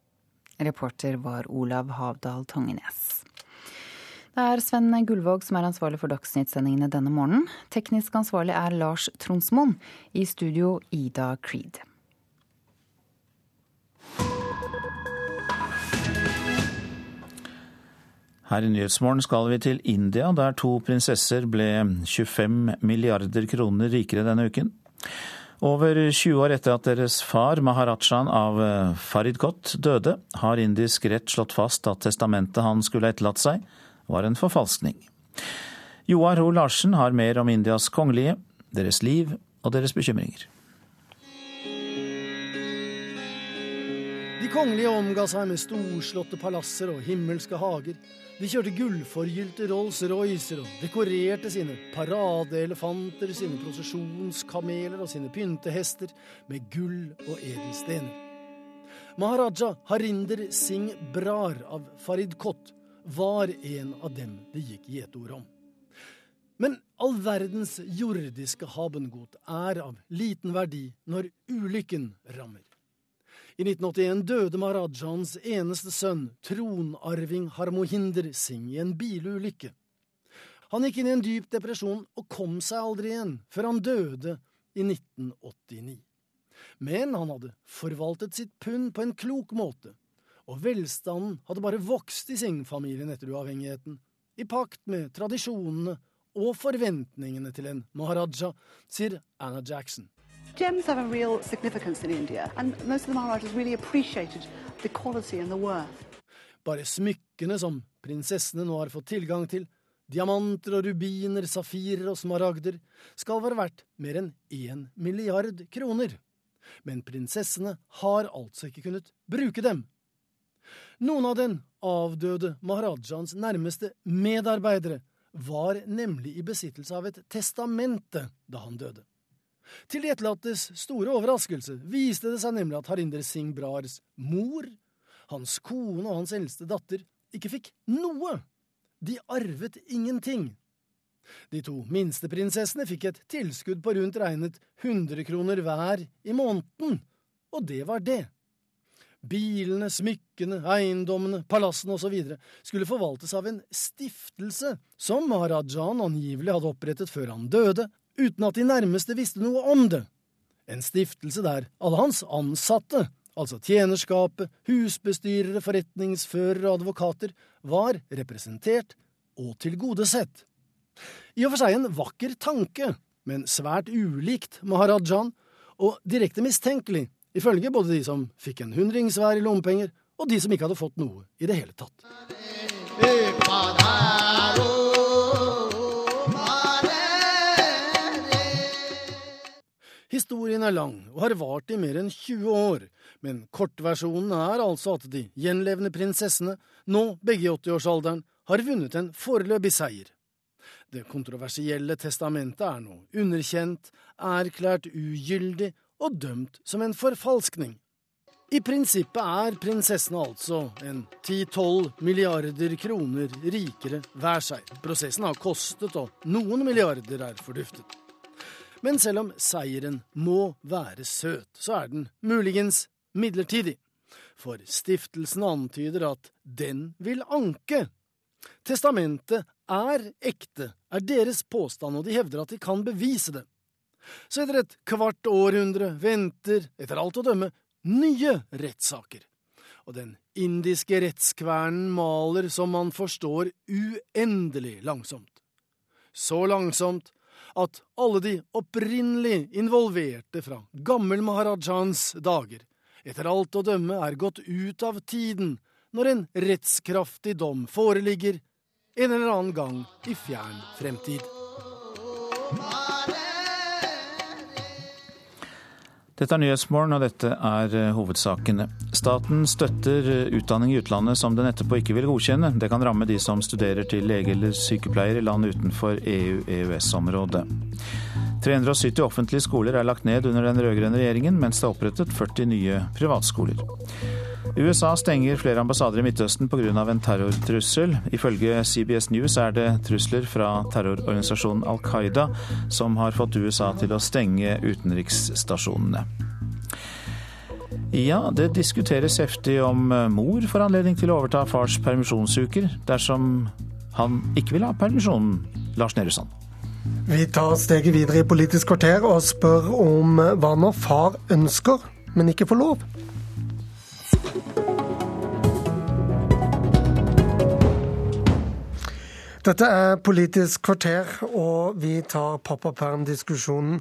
Reporter var Olav Havdal Tangenes. Det er Sven Gullvåg som er ansvarlig for Dagsnytt-sendingene denne morgenen. Teknisk ansvarlig er Lars Tronsmoen. I studio Ida Creed. Her i Nyhetsmorgen skal vi til India, der to prinsesser ble 25 milliarder kroner rikere denne uken. Over 20 år etter at deres far, maharajaen av Farid Faridkot, døde, har indisk rett slått fast at testamentet han skulle etterlatt seg, var en forfalskning. Joar Ho Larsen har mer om Indias kongelige, deres liv og deres bekymringer. De kongelige omga seg med storslåtte palasser og himmelske hager. De kjørte gullforgylte Rolls-Roycer og dekorerte sine paradeelefanter, sine prosesjonskameler og sine pyntehester med gull og edelstener. Maharaja Harinder Singh Brar av Farid Kot var en av dem det gikk gjetord om. Men all verdens jordiske habengot er av liten verdi når ulykken rammer. I 1981 døde Maharajaens eneste sønn, tronarving Harmohinder Singh, i en bilulykke. Han gikk inn i en dyp depresjon og kom seg aldri igjen, før han døde i 1989. Men han hadde forvaltet sitt pund på en klok måte, og velstanden hadde bare vokst i Singh-familien etter uavhengigheten, i pakt med tradisjonene og forventningene til en maharaja, sier Anna Jackson. Gems have a real significance in India, and most of the Maharajas really appreciated the quality and the worth. Bare smykkene som prinsessene nå har fått tilgang til, diamanter og rubiner, safirer og smaragder, skal være verdt mer enn én milliard kroner. Men prinsessene har altså ikke kunnet bruke dem. Noen av den avdøde maharajaens nærmeste medarbeidere var nemlig i besittelse av et testamente da han døde. Til de etterlattes store overraskelse viste det seg nemlig at Harinder Singh Brars mor, hans kone og hans eldste datter ikke fikk noe. De arvet ingenting. De to minste prinsessene fikk et tilskudd på rundt regnet 100 kroner hver i måneden, og det var det. Bilene, smykkene, eiendommene, palassene osv. skulle forvaltes av en stiftelse som maharajaen angivelig hadde opprettet før han døde, uten at de nærmeste visste noe om det, En stiftelse der alle hans ansatte, altså tjenerskapet, husbestyrere, forretningsførere og advokater, var representert og tilgodesett. I og for seg en vakker tanke, men svært ulikt Maharajaen, og direkte mistenkelig, ifølge både de som fikk en hundrings hver i lommepenger, og de som ikke hadde fått noe i det hele tatt. Historien er lang og har vart i mer enn 20 år, men kortversjonen er altså at de gjenlevende prinsessene, nå begge i 80-årsalderen, har vunnet en foreløpig seier. Det kontroversielle testamentet er nå underkjent, erklært ugyldig og dømt som en forfalskning. I prinsippet er prinsessene altså en 10-12 milliarder kroner rikere hver seg. Prosessen har kostet, og noen milliarder er forduftet. Men selv om seieren må være søt, så er den muligens midlertidig. For stiftelsen antyder at den vil anke. Testamentet er ekte, er deres påstand, og de hevder at de kan bevise det. Så etter et kvart århundre venter, etter alt å dømme, nye rettssaker. Og den indiske rettskvernen maler, som man forstår, uendelig langsomt. Så langsomt at alle de opprinnelig involverte fra gammel Maharajans dager etter alt å dømme er gått ut av tiden når en rettskraftig dom foreligger en eller annen gang i fjern fremtid. Dette er Nyhetsmorgen, og dette er eh, hovedsakene. Staten støtter eh, utdanning i utlandet som den etterpå ikke vil godkjenne. Det kan ramme de som studerer til lege eller sykepleier i land utenfor EU-EØS-området. 370 offentlige skoler er lagt ned under den rød-grønne regjeringen, mens det er opprettet 40 nye privatskoler. USA stenger flere ambassader i Midtøsten pga. en terrortrussel. Ifølge CBS News er det trusler fra terrororganisasjonen Al Qaida som har fått USA til å stenge utenriksstasjonene. Ja, det diskuteres heftig om mor får anledning til å overta fars permisjonsuker dersom han ikke vil ha permisjonen. Lars Nehru Sand. Vi tar steget videre i Politisk kvarter og spør om hva når far ønsker, men ikke får lov. Dette er Politisk kvarter, og vi tar pappaperm-diskusjonen.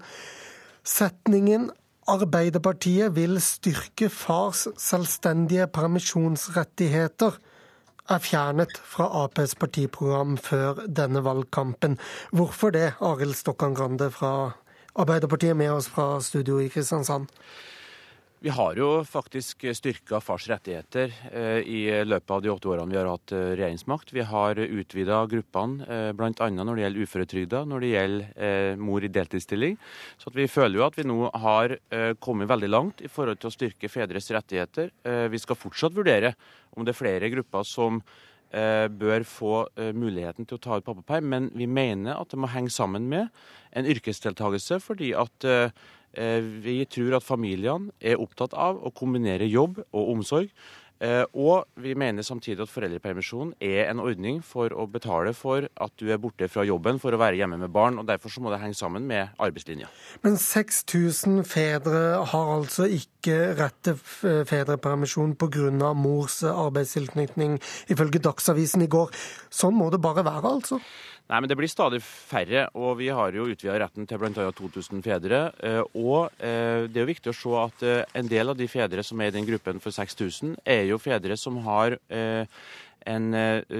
Setningen Arbeiderpartiet vil styrke fars selvstendige permisjonsrettigheter er fjernet fra Aps partiprogram før denne valgkampen. Hvorfor det, Arild Stokkan Grande fra Arbeiderpartiet med oss fra studio i Kristiansand? Vi har jo faktisk styrka fars rettigheter eh, i løpet av de åtte årene vi har hatt eh, regjeringsmakt. Vi har utvida gruppene eh, bl.a. når det gjelder uføretrygda, når det gjelder mor i deltidsstilling. Så vi føler jo at vi nå har kommet veldig langt i forhold til å styrke fedres rettigheter. Vi skal fortsatt vurdere om det er flere grupper som bør få muligheten til å ta ut pappaperm, men vi mener at det må henge sammen med en yrkesdeltakelse, fordi at vi tror at familiene er opptatt av å kombinere jobb og omsorg. Eh, og vi mener samtidig at foreldrepermisjon er en ordning for å betale for at du er borte fra jobben for å være hjemme med barn. og Derfor så må det henge sammen med arbeidslinja. Men 6000 fedre har altså ikke rett til fedrepermisjon pga. mors arbeidstilknytning, ifølge Dagsavisen i går. Sånn må det bare være, altså? Nei, men Det blir stadig færre, og vi har jo utvida retten til bl.a. 2000 fedre. Eh, og eh, det er jo viktig å se at eh, en del av de fedre som er i den gruppen for 6000, er jo fedre som har en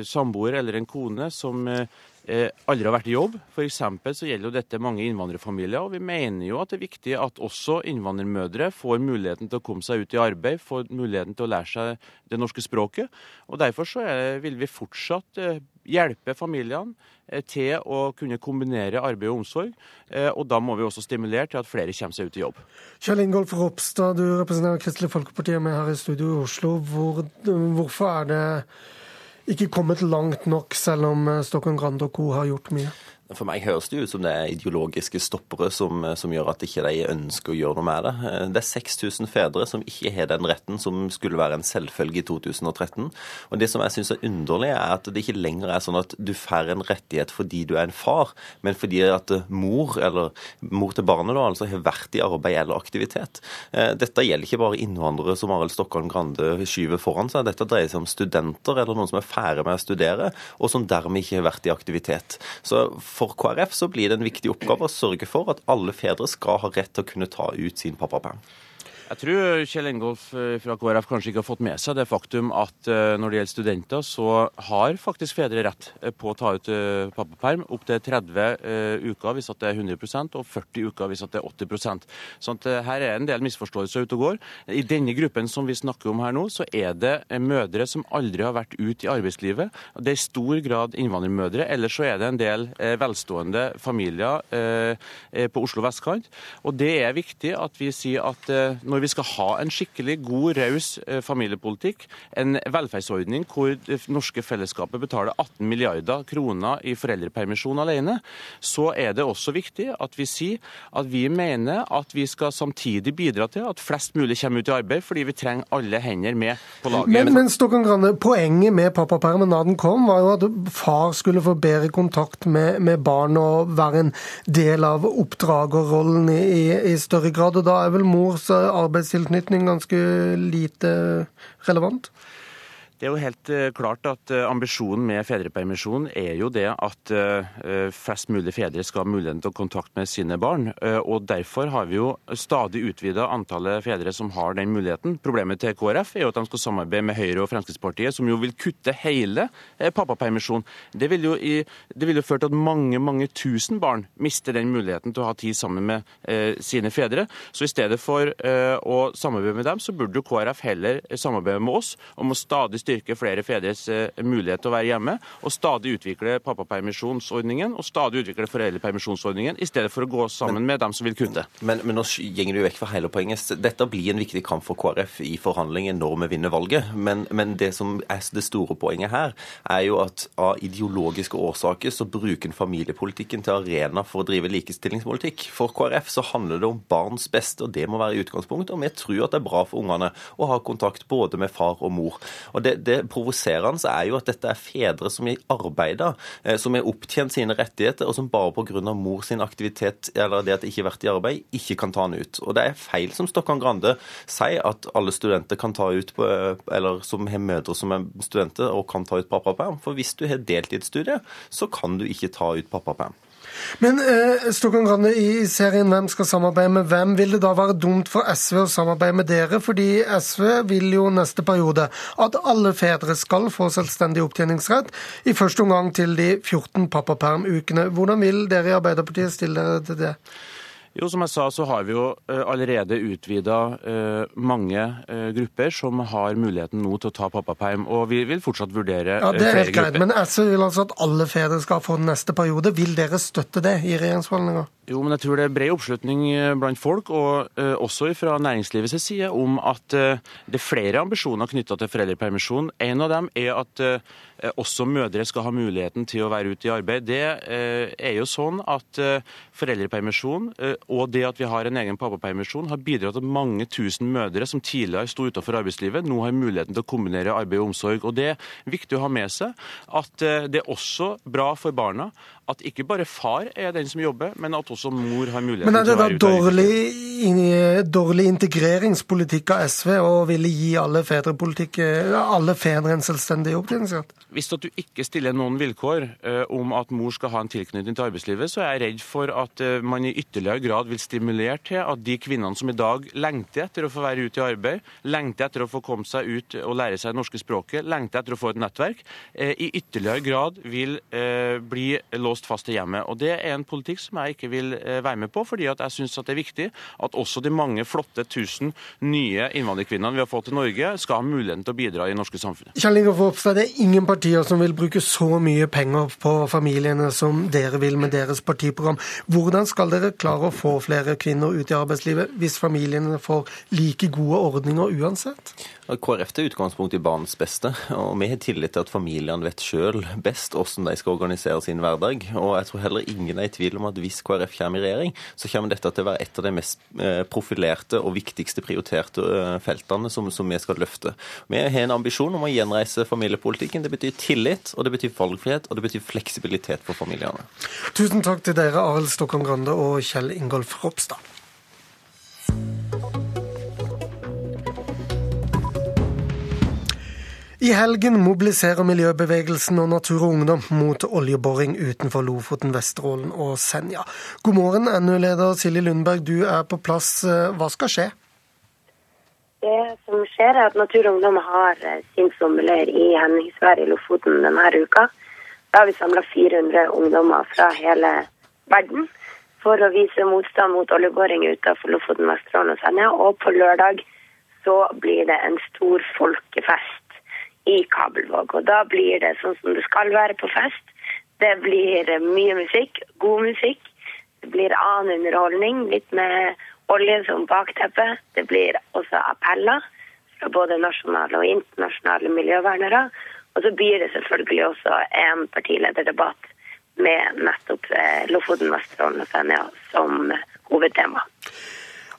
samboer eller en kone som aldri har vært i jobb. F.eks. så gjelder jo dette mange innvandrerfamilier. og Vi mener jo at det er viktig at også innvandrermødre får muligheten til å komme seg ut i arbeid, får muligheten til å lære seg det norske språket. og Derfor så vil vi fortsatt hjelpe familiene Eh, til å kunne kombinere arbeid og omsorg. Eh, og da må vi også stimulere til at flere kommer seg ut i jobb. Kjell Ingolf Ropstad, du representerer Kristelig Folkeparti med her i studio i Oslo. Hvor, hvorfor er det ikke kommet langt nok, selv om Stockholm Grand og co. har gjort mye? For meg høres det ut som det er ideologiske stoppere som, som gjør at ikke de ønsker å gjøre noe med det. Det er 6000 fedre som ikke har den retten som skulle være en selvfølge i 2013. Og Det som jeg syns er underlig, er at det ikke lenger er sånn at du får en rettighet fordi du er en far, men fordi at mor, eller mor til barnet, da, altså har vært i arbeid eller aktivitet. Eh, dette gjelder ikke bare innvandrere som Arild Stokkan Grande skyver foran seg. Dette dreier seg om studenter eller noen som er ferdig med å studere, og som dermed ikke har vært i aktivitet. Så for KrF så blir det en viktig oppgave å sørge for at alle fedre skal ha rett til å kunne ta ut sin pappaperm. Jeg tror Kjell Engolf eh, fra KrF kanskje ikke har fått med seg det faktum at eh, når det gjelder studenter, så har faktisk fedre rett eh, på å ta ut pappaperm opptil 30 uker hvis det er 100% og 40 uker hvis det er 80 Sånn her er en del misforståelser ute og går. I denne gruppen som vi snakker om her nå, så er det mødre som aldri har vært ute i arbeidslivet. Det er i stor grad innvandrermødre. Ellers så er det en del velstående familier på Oslo vestkant. Og det er viktig at vi sier at når når vi skal ha en skikkelig god, raus eh, familiepolitikk, en velferdsordning hvor det norske fellesskapet betaler 18 milliarder kroner i foreldrepermisjon alene, så er det også viktig at vi sier at vi mener at vi skal samtidig bidra til at flest mulig kommer ut i arbeid, fordi vi trenger alle hender med på laget. Men, men Stokken Grande, Poenget med pappapermen da den kom, var jo at far skulle få bedre kontakt med, med barn og være en del av oppdragerrollen i, i, i større grad. og Da er vel mors arbeid arbeidstilknytning ganske lite relevant? Det er jo helt eh, klart at eh, Ambisjonen med fedrepermisjon er jo det at eh, flest mulig fedre skal ha muligheten til å kontakte med sine barn. og Derfor har vi jo stadig utvida antallet fedre som har den muligheten. Problemet til KrF er jo at de skal samarbeide med Høyre og Fremskrittspartiet, som jo vil kutte hele pappapermisjonen. Det vil jo, i, det vil jo føre til at mange mange tusen barn mister den muligheten til å ha tid sammen med sine fedre. Så i stedet for å samarbeide med dem, så burde jo KrF heller samarbeide med oss om å stadig styrke styrke flere fedres eh, mulighet til å være hjemme, og stadig utvikle pappapermisjonsordningen og stadig utvikle foreldrepermisjonsordningen, i stedet for å gå sammen men, med dem som vil kutte. Men, men nå gjenger du vekk fra hele poenget. Dette blir en viktig kamp for KrF i forhandlingen når vi vinner valget. Men, men det som er det store poenget her, er jo at av ideologiske årsaker så bruker en familiepolitikken til arena for å drive likestillingspolitikk. For KrF så handler det om barns beste, og det må være utgangspunktet. Og vi tror at det er bra for ungene å ha kontakt både med far og mor. Og det, det provoserende er jo at dette er fedre som er arbeider, eh, som har opptjent sine rettigheter, og som bare pga. mor sin aktivitet eller det at de ikke har vært i arbeid, ikke kan ta den ut. Og det er feil som Stokkan Grande sier, at alle studenter kan ta ut på, eller som har mødre som er studenter og kan ta ut pappaperm. For hvis du har deltidsstudie, så kan du ikke ta ut pappaperm. Men eh, Grande, i serien Hvem skal samarbeide med hvem, vil det da være dumt for SV å samarbeide med dere? Fordi SV vil jo neste periode at alle fedre skal få selvstendig opptjeningsrett, i første omgang til de 14 pappapermukene. Hvordan vil dere i Arbeiderpartiet stille dere til det? Jo, Som jeg sa, så har vi jo eh, allerede utvida eh, mange eh, grupper som har muligheten nå til å ta pappaperm. Og vi vil fortsatt vurdere ja, det er helt greit, Men SV vil altså at alle fedre skal få den neste periode. Vil dere støtte det i regjeringsforhandlinger? Jo, men jeg tror det er bred oppslutning blant folk, og uh, også fra næringslivets side, om at uh, det er flere ambisjoner knytta til foreldrepermisjon. En av dem er at uh, også mødre skal ha muligheten til å være ute i arbeid. Det er jo sånn at foreldrepermisjon og det at vi har en egen pappapermisjon, har bidratt til at mange tusen mødre som tidligere sto utenfor arbeidslivet, nå har muligheten til å kombinere arbeid og omsorg. Og Det er viktig å ha med seg at det er også bra for barna at ikke bare far er den som jobber, men at også mor har muligheten til å være ute. Men er det da dårlig, dårlig, integreringspolitikk av SV å ville gi alle fedre, alle fedre en selvstendig opptjeningsrett? Hvis at du ikke stiller noen vilkår uh, om at mor skal ha en tilknytning til arbeidslivet, så er jeg redd for at uh, man i ytterligere grad vil stimulere til at de kvinnene som i dag lengter etter å få være ute i arbeid, lengter etter å få komme seg ut og lære seg det norske språket, lengter etter å få et nettverk, i ytterligere grad vil bli låst fast til hjemmet. Og Det er en politikk som jeg ikke vil vil være med på, fordi at jeg syns det er viktig at også de mange flotte tusen nye innvandrerkvinnene vi har fått til Norge, skal ha muligheten til å bidra i det norske samfunnet. Kjell Ingolf Ropstad, det er ingen partier som vil bruke så mye penger på familiene som dere vil med deres partiprogram. Hvordan skal dere klare å få flere kvinner ut i arbeidslivet hvis familiene får like gode ordninger uansett? KrF tar utgangspunkt i barnets beste, og vi har tillit til at familiene vet sjøl best hvordan de skal organisere sin hverdag. Og jeg tror heller ingen er i tvil om at hvis KrF kommer i regjering, så kommer dette til å være et av de mest eh, profilerte og viktigste prioriterte eh, feltene som, som vi skal løfte. Vi har en ambisjon om å gjenreise familiepolitikken. Det betyr tillit, og det betyr valgfrihet, og det betyr fleksibilitet for familiene. Tusen takk til dere, Arild Stokkan Grande og Kjell Ingolf Ropstad. I helgen mobiliserer miljøbevegelsen og Natur og Ungdom mot oljeboring utenfor Lofoten, Vesterålen og Senja. God morgen, NU-leder Silje Lundberg, du er på plass. Hva skal skje? Det som skjer er at Natur og Ungdom har eh, sin sommerleir i Henningsvær i Lofoten denne uka. Da har vi samla 400 ungdommer fra hele verden for å vise motstand mot oljeboring utenfor Lofoten, Vesterålen og Senja. Og på lørdag så blir det en stor folkefest i Kabelvåg. Og da blir det sånn som det skal være på fest. Det blir mye musikk, god musikk. Det blir annen underholdning, litt med olje som bakteppe. Det blir også appeller fra både nasjonale og internasjonale miljøvernere. Og så blir det selvfølgelig også en partilederdebatt med nettopp eh, Lofoten, Vesterålen og Senja som hovedtema.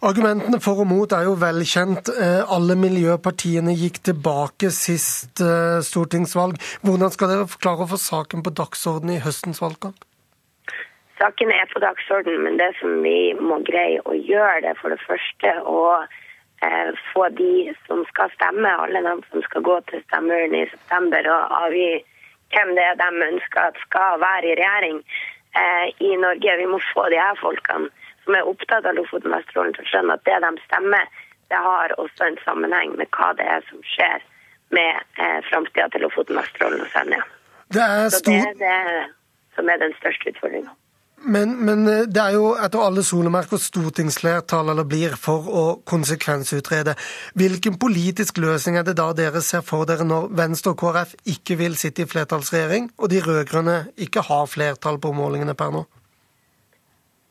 Argumentene for og mot er jo velkjent. Eh, alle miljøpartiene gikk tilbake sist eh, stortingsvalg. Hvordan skal dere klare å få saken på dagsorden i høstens valgkamp? Saken er på dagsorden, men det som vi må greie å gjøre, det for det første å eh, få de som skal stemme, alle de som skal gå til stemmeurnen i september, og avgi hvem det er de ønsker at skal være i regjering i Norge. Vi må få de her folkene som er opptatt av Lofoten Vesterålen, til å skjønne at det de stemmer, det har også en sammenheng med hva det er som skjer med eh, framtida til Lofoten, Vesterålen og Senja. Det er stor... Så det er det som er den største utfordringa. Men, men, eh, det er jo etter alle solemerker stortingsflertall eller blir for å konsekvensutrede. Hvilken politisk løsning er det da dere ser for dere når Venstre og KrF ikke vil sitte i flertallsregjering, og de rød-grønne ikke har flertall på målingene per nå?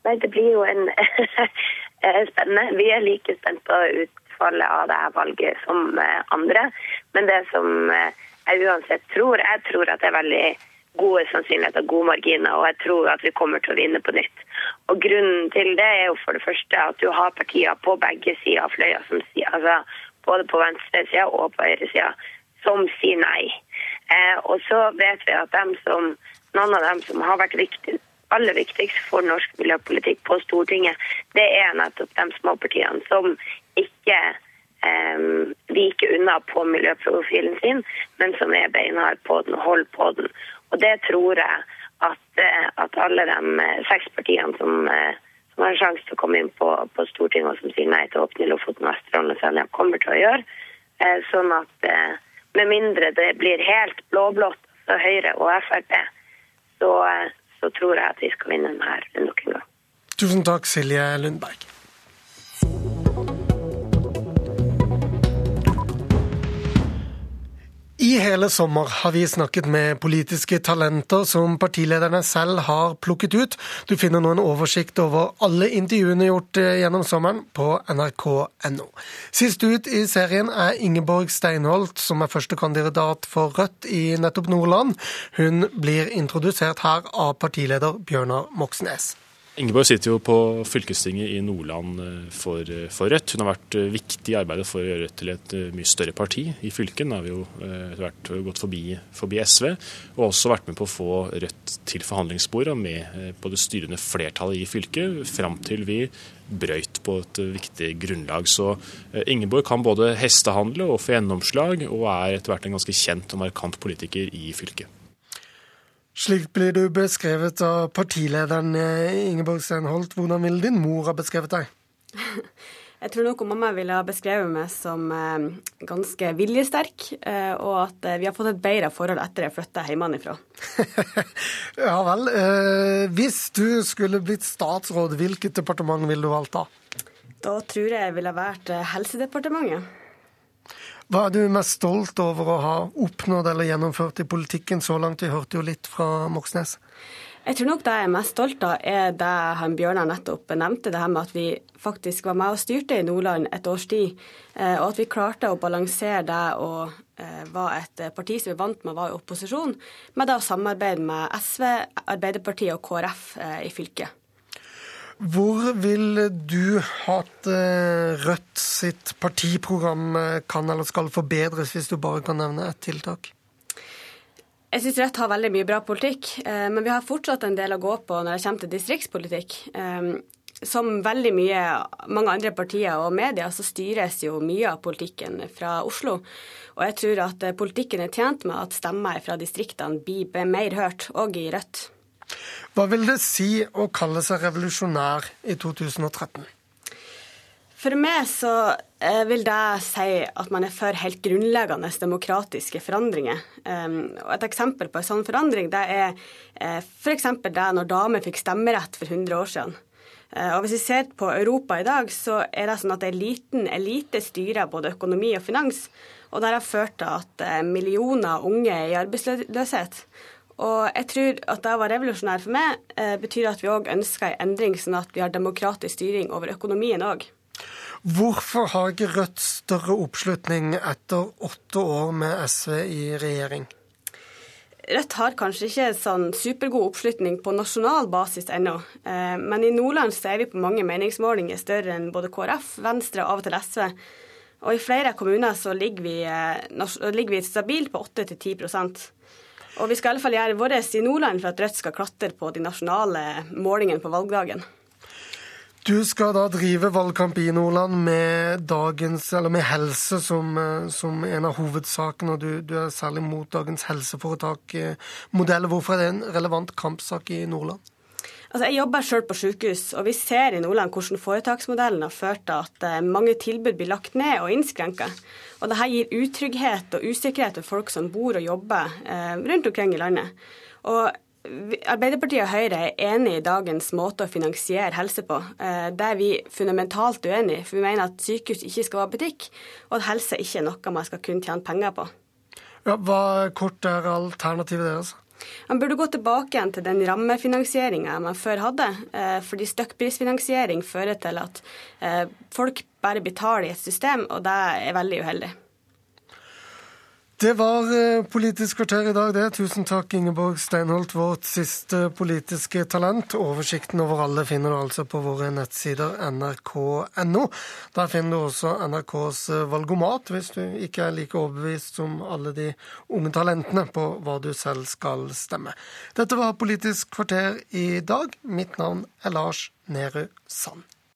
Nei, det blir jo en eh, spennende. Vi er like spent på utfallet av det her valget som eh, andre. Men det som eh, jeg uansett tror, jeg tror at det er veldig gode sannsynligheter, gode marginer, og jeg tror at vi kommer til å vinne på nytt. Og Grunnen til det er jo for det første at du har partier på begge sider av fløya, som sier, altså både på venstresida og på høyresida, som sier nei. Eh, og så vet vi at dem som, noen av dem som har vært viktige aller viktigst for norsk miljøpolitikk på Stortinget, det er nettopp de småpartiene som ikke eh, viker unna på miljøprofilen sin, men som er beinhard på den og holder på den. Og det tror jeg at, eh, at alle de eh, seks partiene som, eh, som har en sjanse til å komme inn på, på, Stortinget, og som sier nei til å åpne Lofoten, Vesterålen og Senja, kommer til å gjøre. Sånn at med mindre det blir helt blå-blått, altså Høyre og Frp, så, så tror jeg at vi skal vinne den her nok en gang. Tusen takk, Silje Lundberg. I hele sommer har vi snakket med politiske talenter som partilederne selv har plukket ut. Du finner nå en oversikt over alle intervjuene gjort eh, gjennom sommeren på nrk.no. Sist ut i serien er Ingeborg Steinholt, som er førstekandidat for Rødt i nettopp Nordland. Hun blir introdusert her av partileder Bjørnar Moxnes. Ingeborg sitter jo på fylkestinget i Nordland eh, for, eh, for, Rødt. Hun har vært eh, viktig i arbeidet for å gjøre Rødt til et mye større parti. I fylket Nå har vi jo etter hvert gått forbi, forbi, SV, og også vært med på å få Rødt til forhandlingsbordet og med på det styrende flertallet i fylket, fram til vi brøyt på et viktig grunnlag. Så Ingeborg kan både hestehandle og få gjennomslag, og er etter hvert en ganske kjent og markant politiker i fylket. Slik blir du beskrevet av partilederen eh, Ingeborg Steinholt. Hvordan ville din mor ha beskrevet deg? Jeg tror nok mamma ville ha beskrevet meg som eh, ganske viljesterk, eh, og at vi har fått et bedre forhold etter jeg flytta hjemmefra. ja vel. Hvis du skulle blitt statsråd, hvilket departement ville du valgt da? Da tror jeg jeg ville vært Helsedepartementet. Hva er du mest stolt over å ha oppnådd eller gjennomført i politikken så langt? Vi hørte jo litt fra Moxnes. Jeg tror nok det jeg er mest stolt av, er det han Bjørnar nettopp nevnte, det her med at vi faktisk var med og styrte i Nordland et års tid. Eh, og at vi klarte å balansere det og eh, var et parti som vi vant med være i opposisjon, med det å samarbeide med SV, Arbeiderpartiet og KrF eh, i fylket. Hvor vil du at Rødt sitt partiprogram kan eller skal forbedres, hvis du bare kan nevne ett tiltak? Jeg syns Rødt har veldig mye bra politikk, eh, men vi har fortsatt en del å gå på når det kommer til distriktspolitikk. Eh, som veldig mye, mange andre partier og medier, så styres jo mye av politikken fra Oslo. Og jeg tror at politikken er tjent med at stemmer fra distriktene blir mer hørt, òg i Rødt. Hva vil det si å kalle seg revolusjonær i 2013? For meg så eh, vil det si at man er for helt grunnleggende demokratiske forandringer. Og Et eksempel på en sånn forandring det er uh, f.eks. det når damer fikk stemmerett for 100 år siden. Uh, og Hvis vi ser på Europa i dag, så er det sånn at en liten elite styrer både økonomi og finans. Og det har ført til at millioner unge er i arbeidsløshet. Og jeg tror at det være revolusjonær for meg eh, betyr at vi òg ønsker en endring, sånn at vi har demokratisk styring over økonomien òg. Hvorfor har ikke Rødt større oppslutning etter åtte år med SV i regjering? Rødt har kanskje ikke sånn supergod oppslutning på nasjonal basis ennå, eh, men i Nordland så er vi på mange meningsmålinger større enn både KrF, Venstre og av og til SV. Og i flere kommuner så ligger vi, eh, ligger vi stabilt på 8-10 og vi skal i alle fall gjøre vårt i Nordland for at Rødt skal klatre på de nasjonale målingene på valgdagen. Du skal da drive valgkamp i Nordland med, dagens, med helse som, eh, som, en av hovedsakene, du, du, er særlig mot dagens helseforetak-modell. Hvorfor er det en relevant kampsak i Nordland? Altså, jeg jobber selv på sykehus, og vi ser i Nordland hvordan foretaksmodellen har ført til at eh, mange tilbud blir lagt ned og innskrenka. Og dette gir utrygghet og usikkerhet for folk som bor og jobber eh, rundt omkring i landet. Og Arbeiderpartiet og Høyre er enig i dagens måte å finansiere helse på. Eh, det er vi fundamentalt uenig i, for vi mener at sykehus ikke skal være butikk, og at helse ikke er noe man skal kunne tjene penger på. Ja, hva kort er alternativet deres? Man burde gå tilbake igjen til den rammefinansieringa man før hadde. Eh, fordi stykkprisfinansiering fører til at eh, folk bare betaler i et system, og det er veldig uheldig. Det var eh, Politisk kvarter i dag, det. Tusen takk, Ingeborg Steinholt, vårt siste politiske talent. Oversikten over alle finner du altså på våre nettsider nrk.no. Der finner du også NRKs eh, valgomat, hvis du ikke er like overbevist som alle de unge talentene på hva du selv skal stemme. Dette var Politisk kvarter i dag. Mitt navn er Lars Nehru Sand.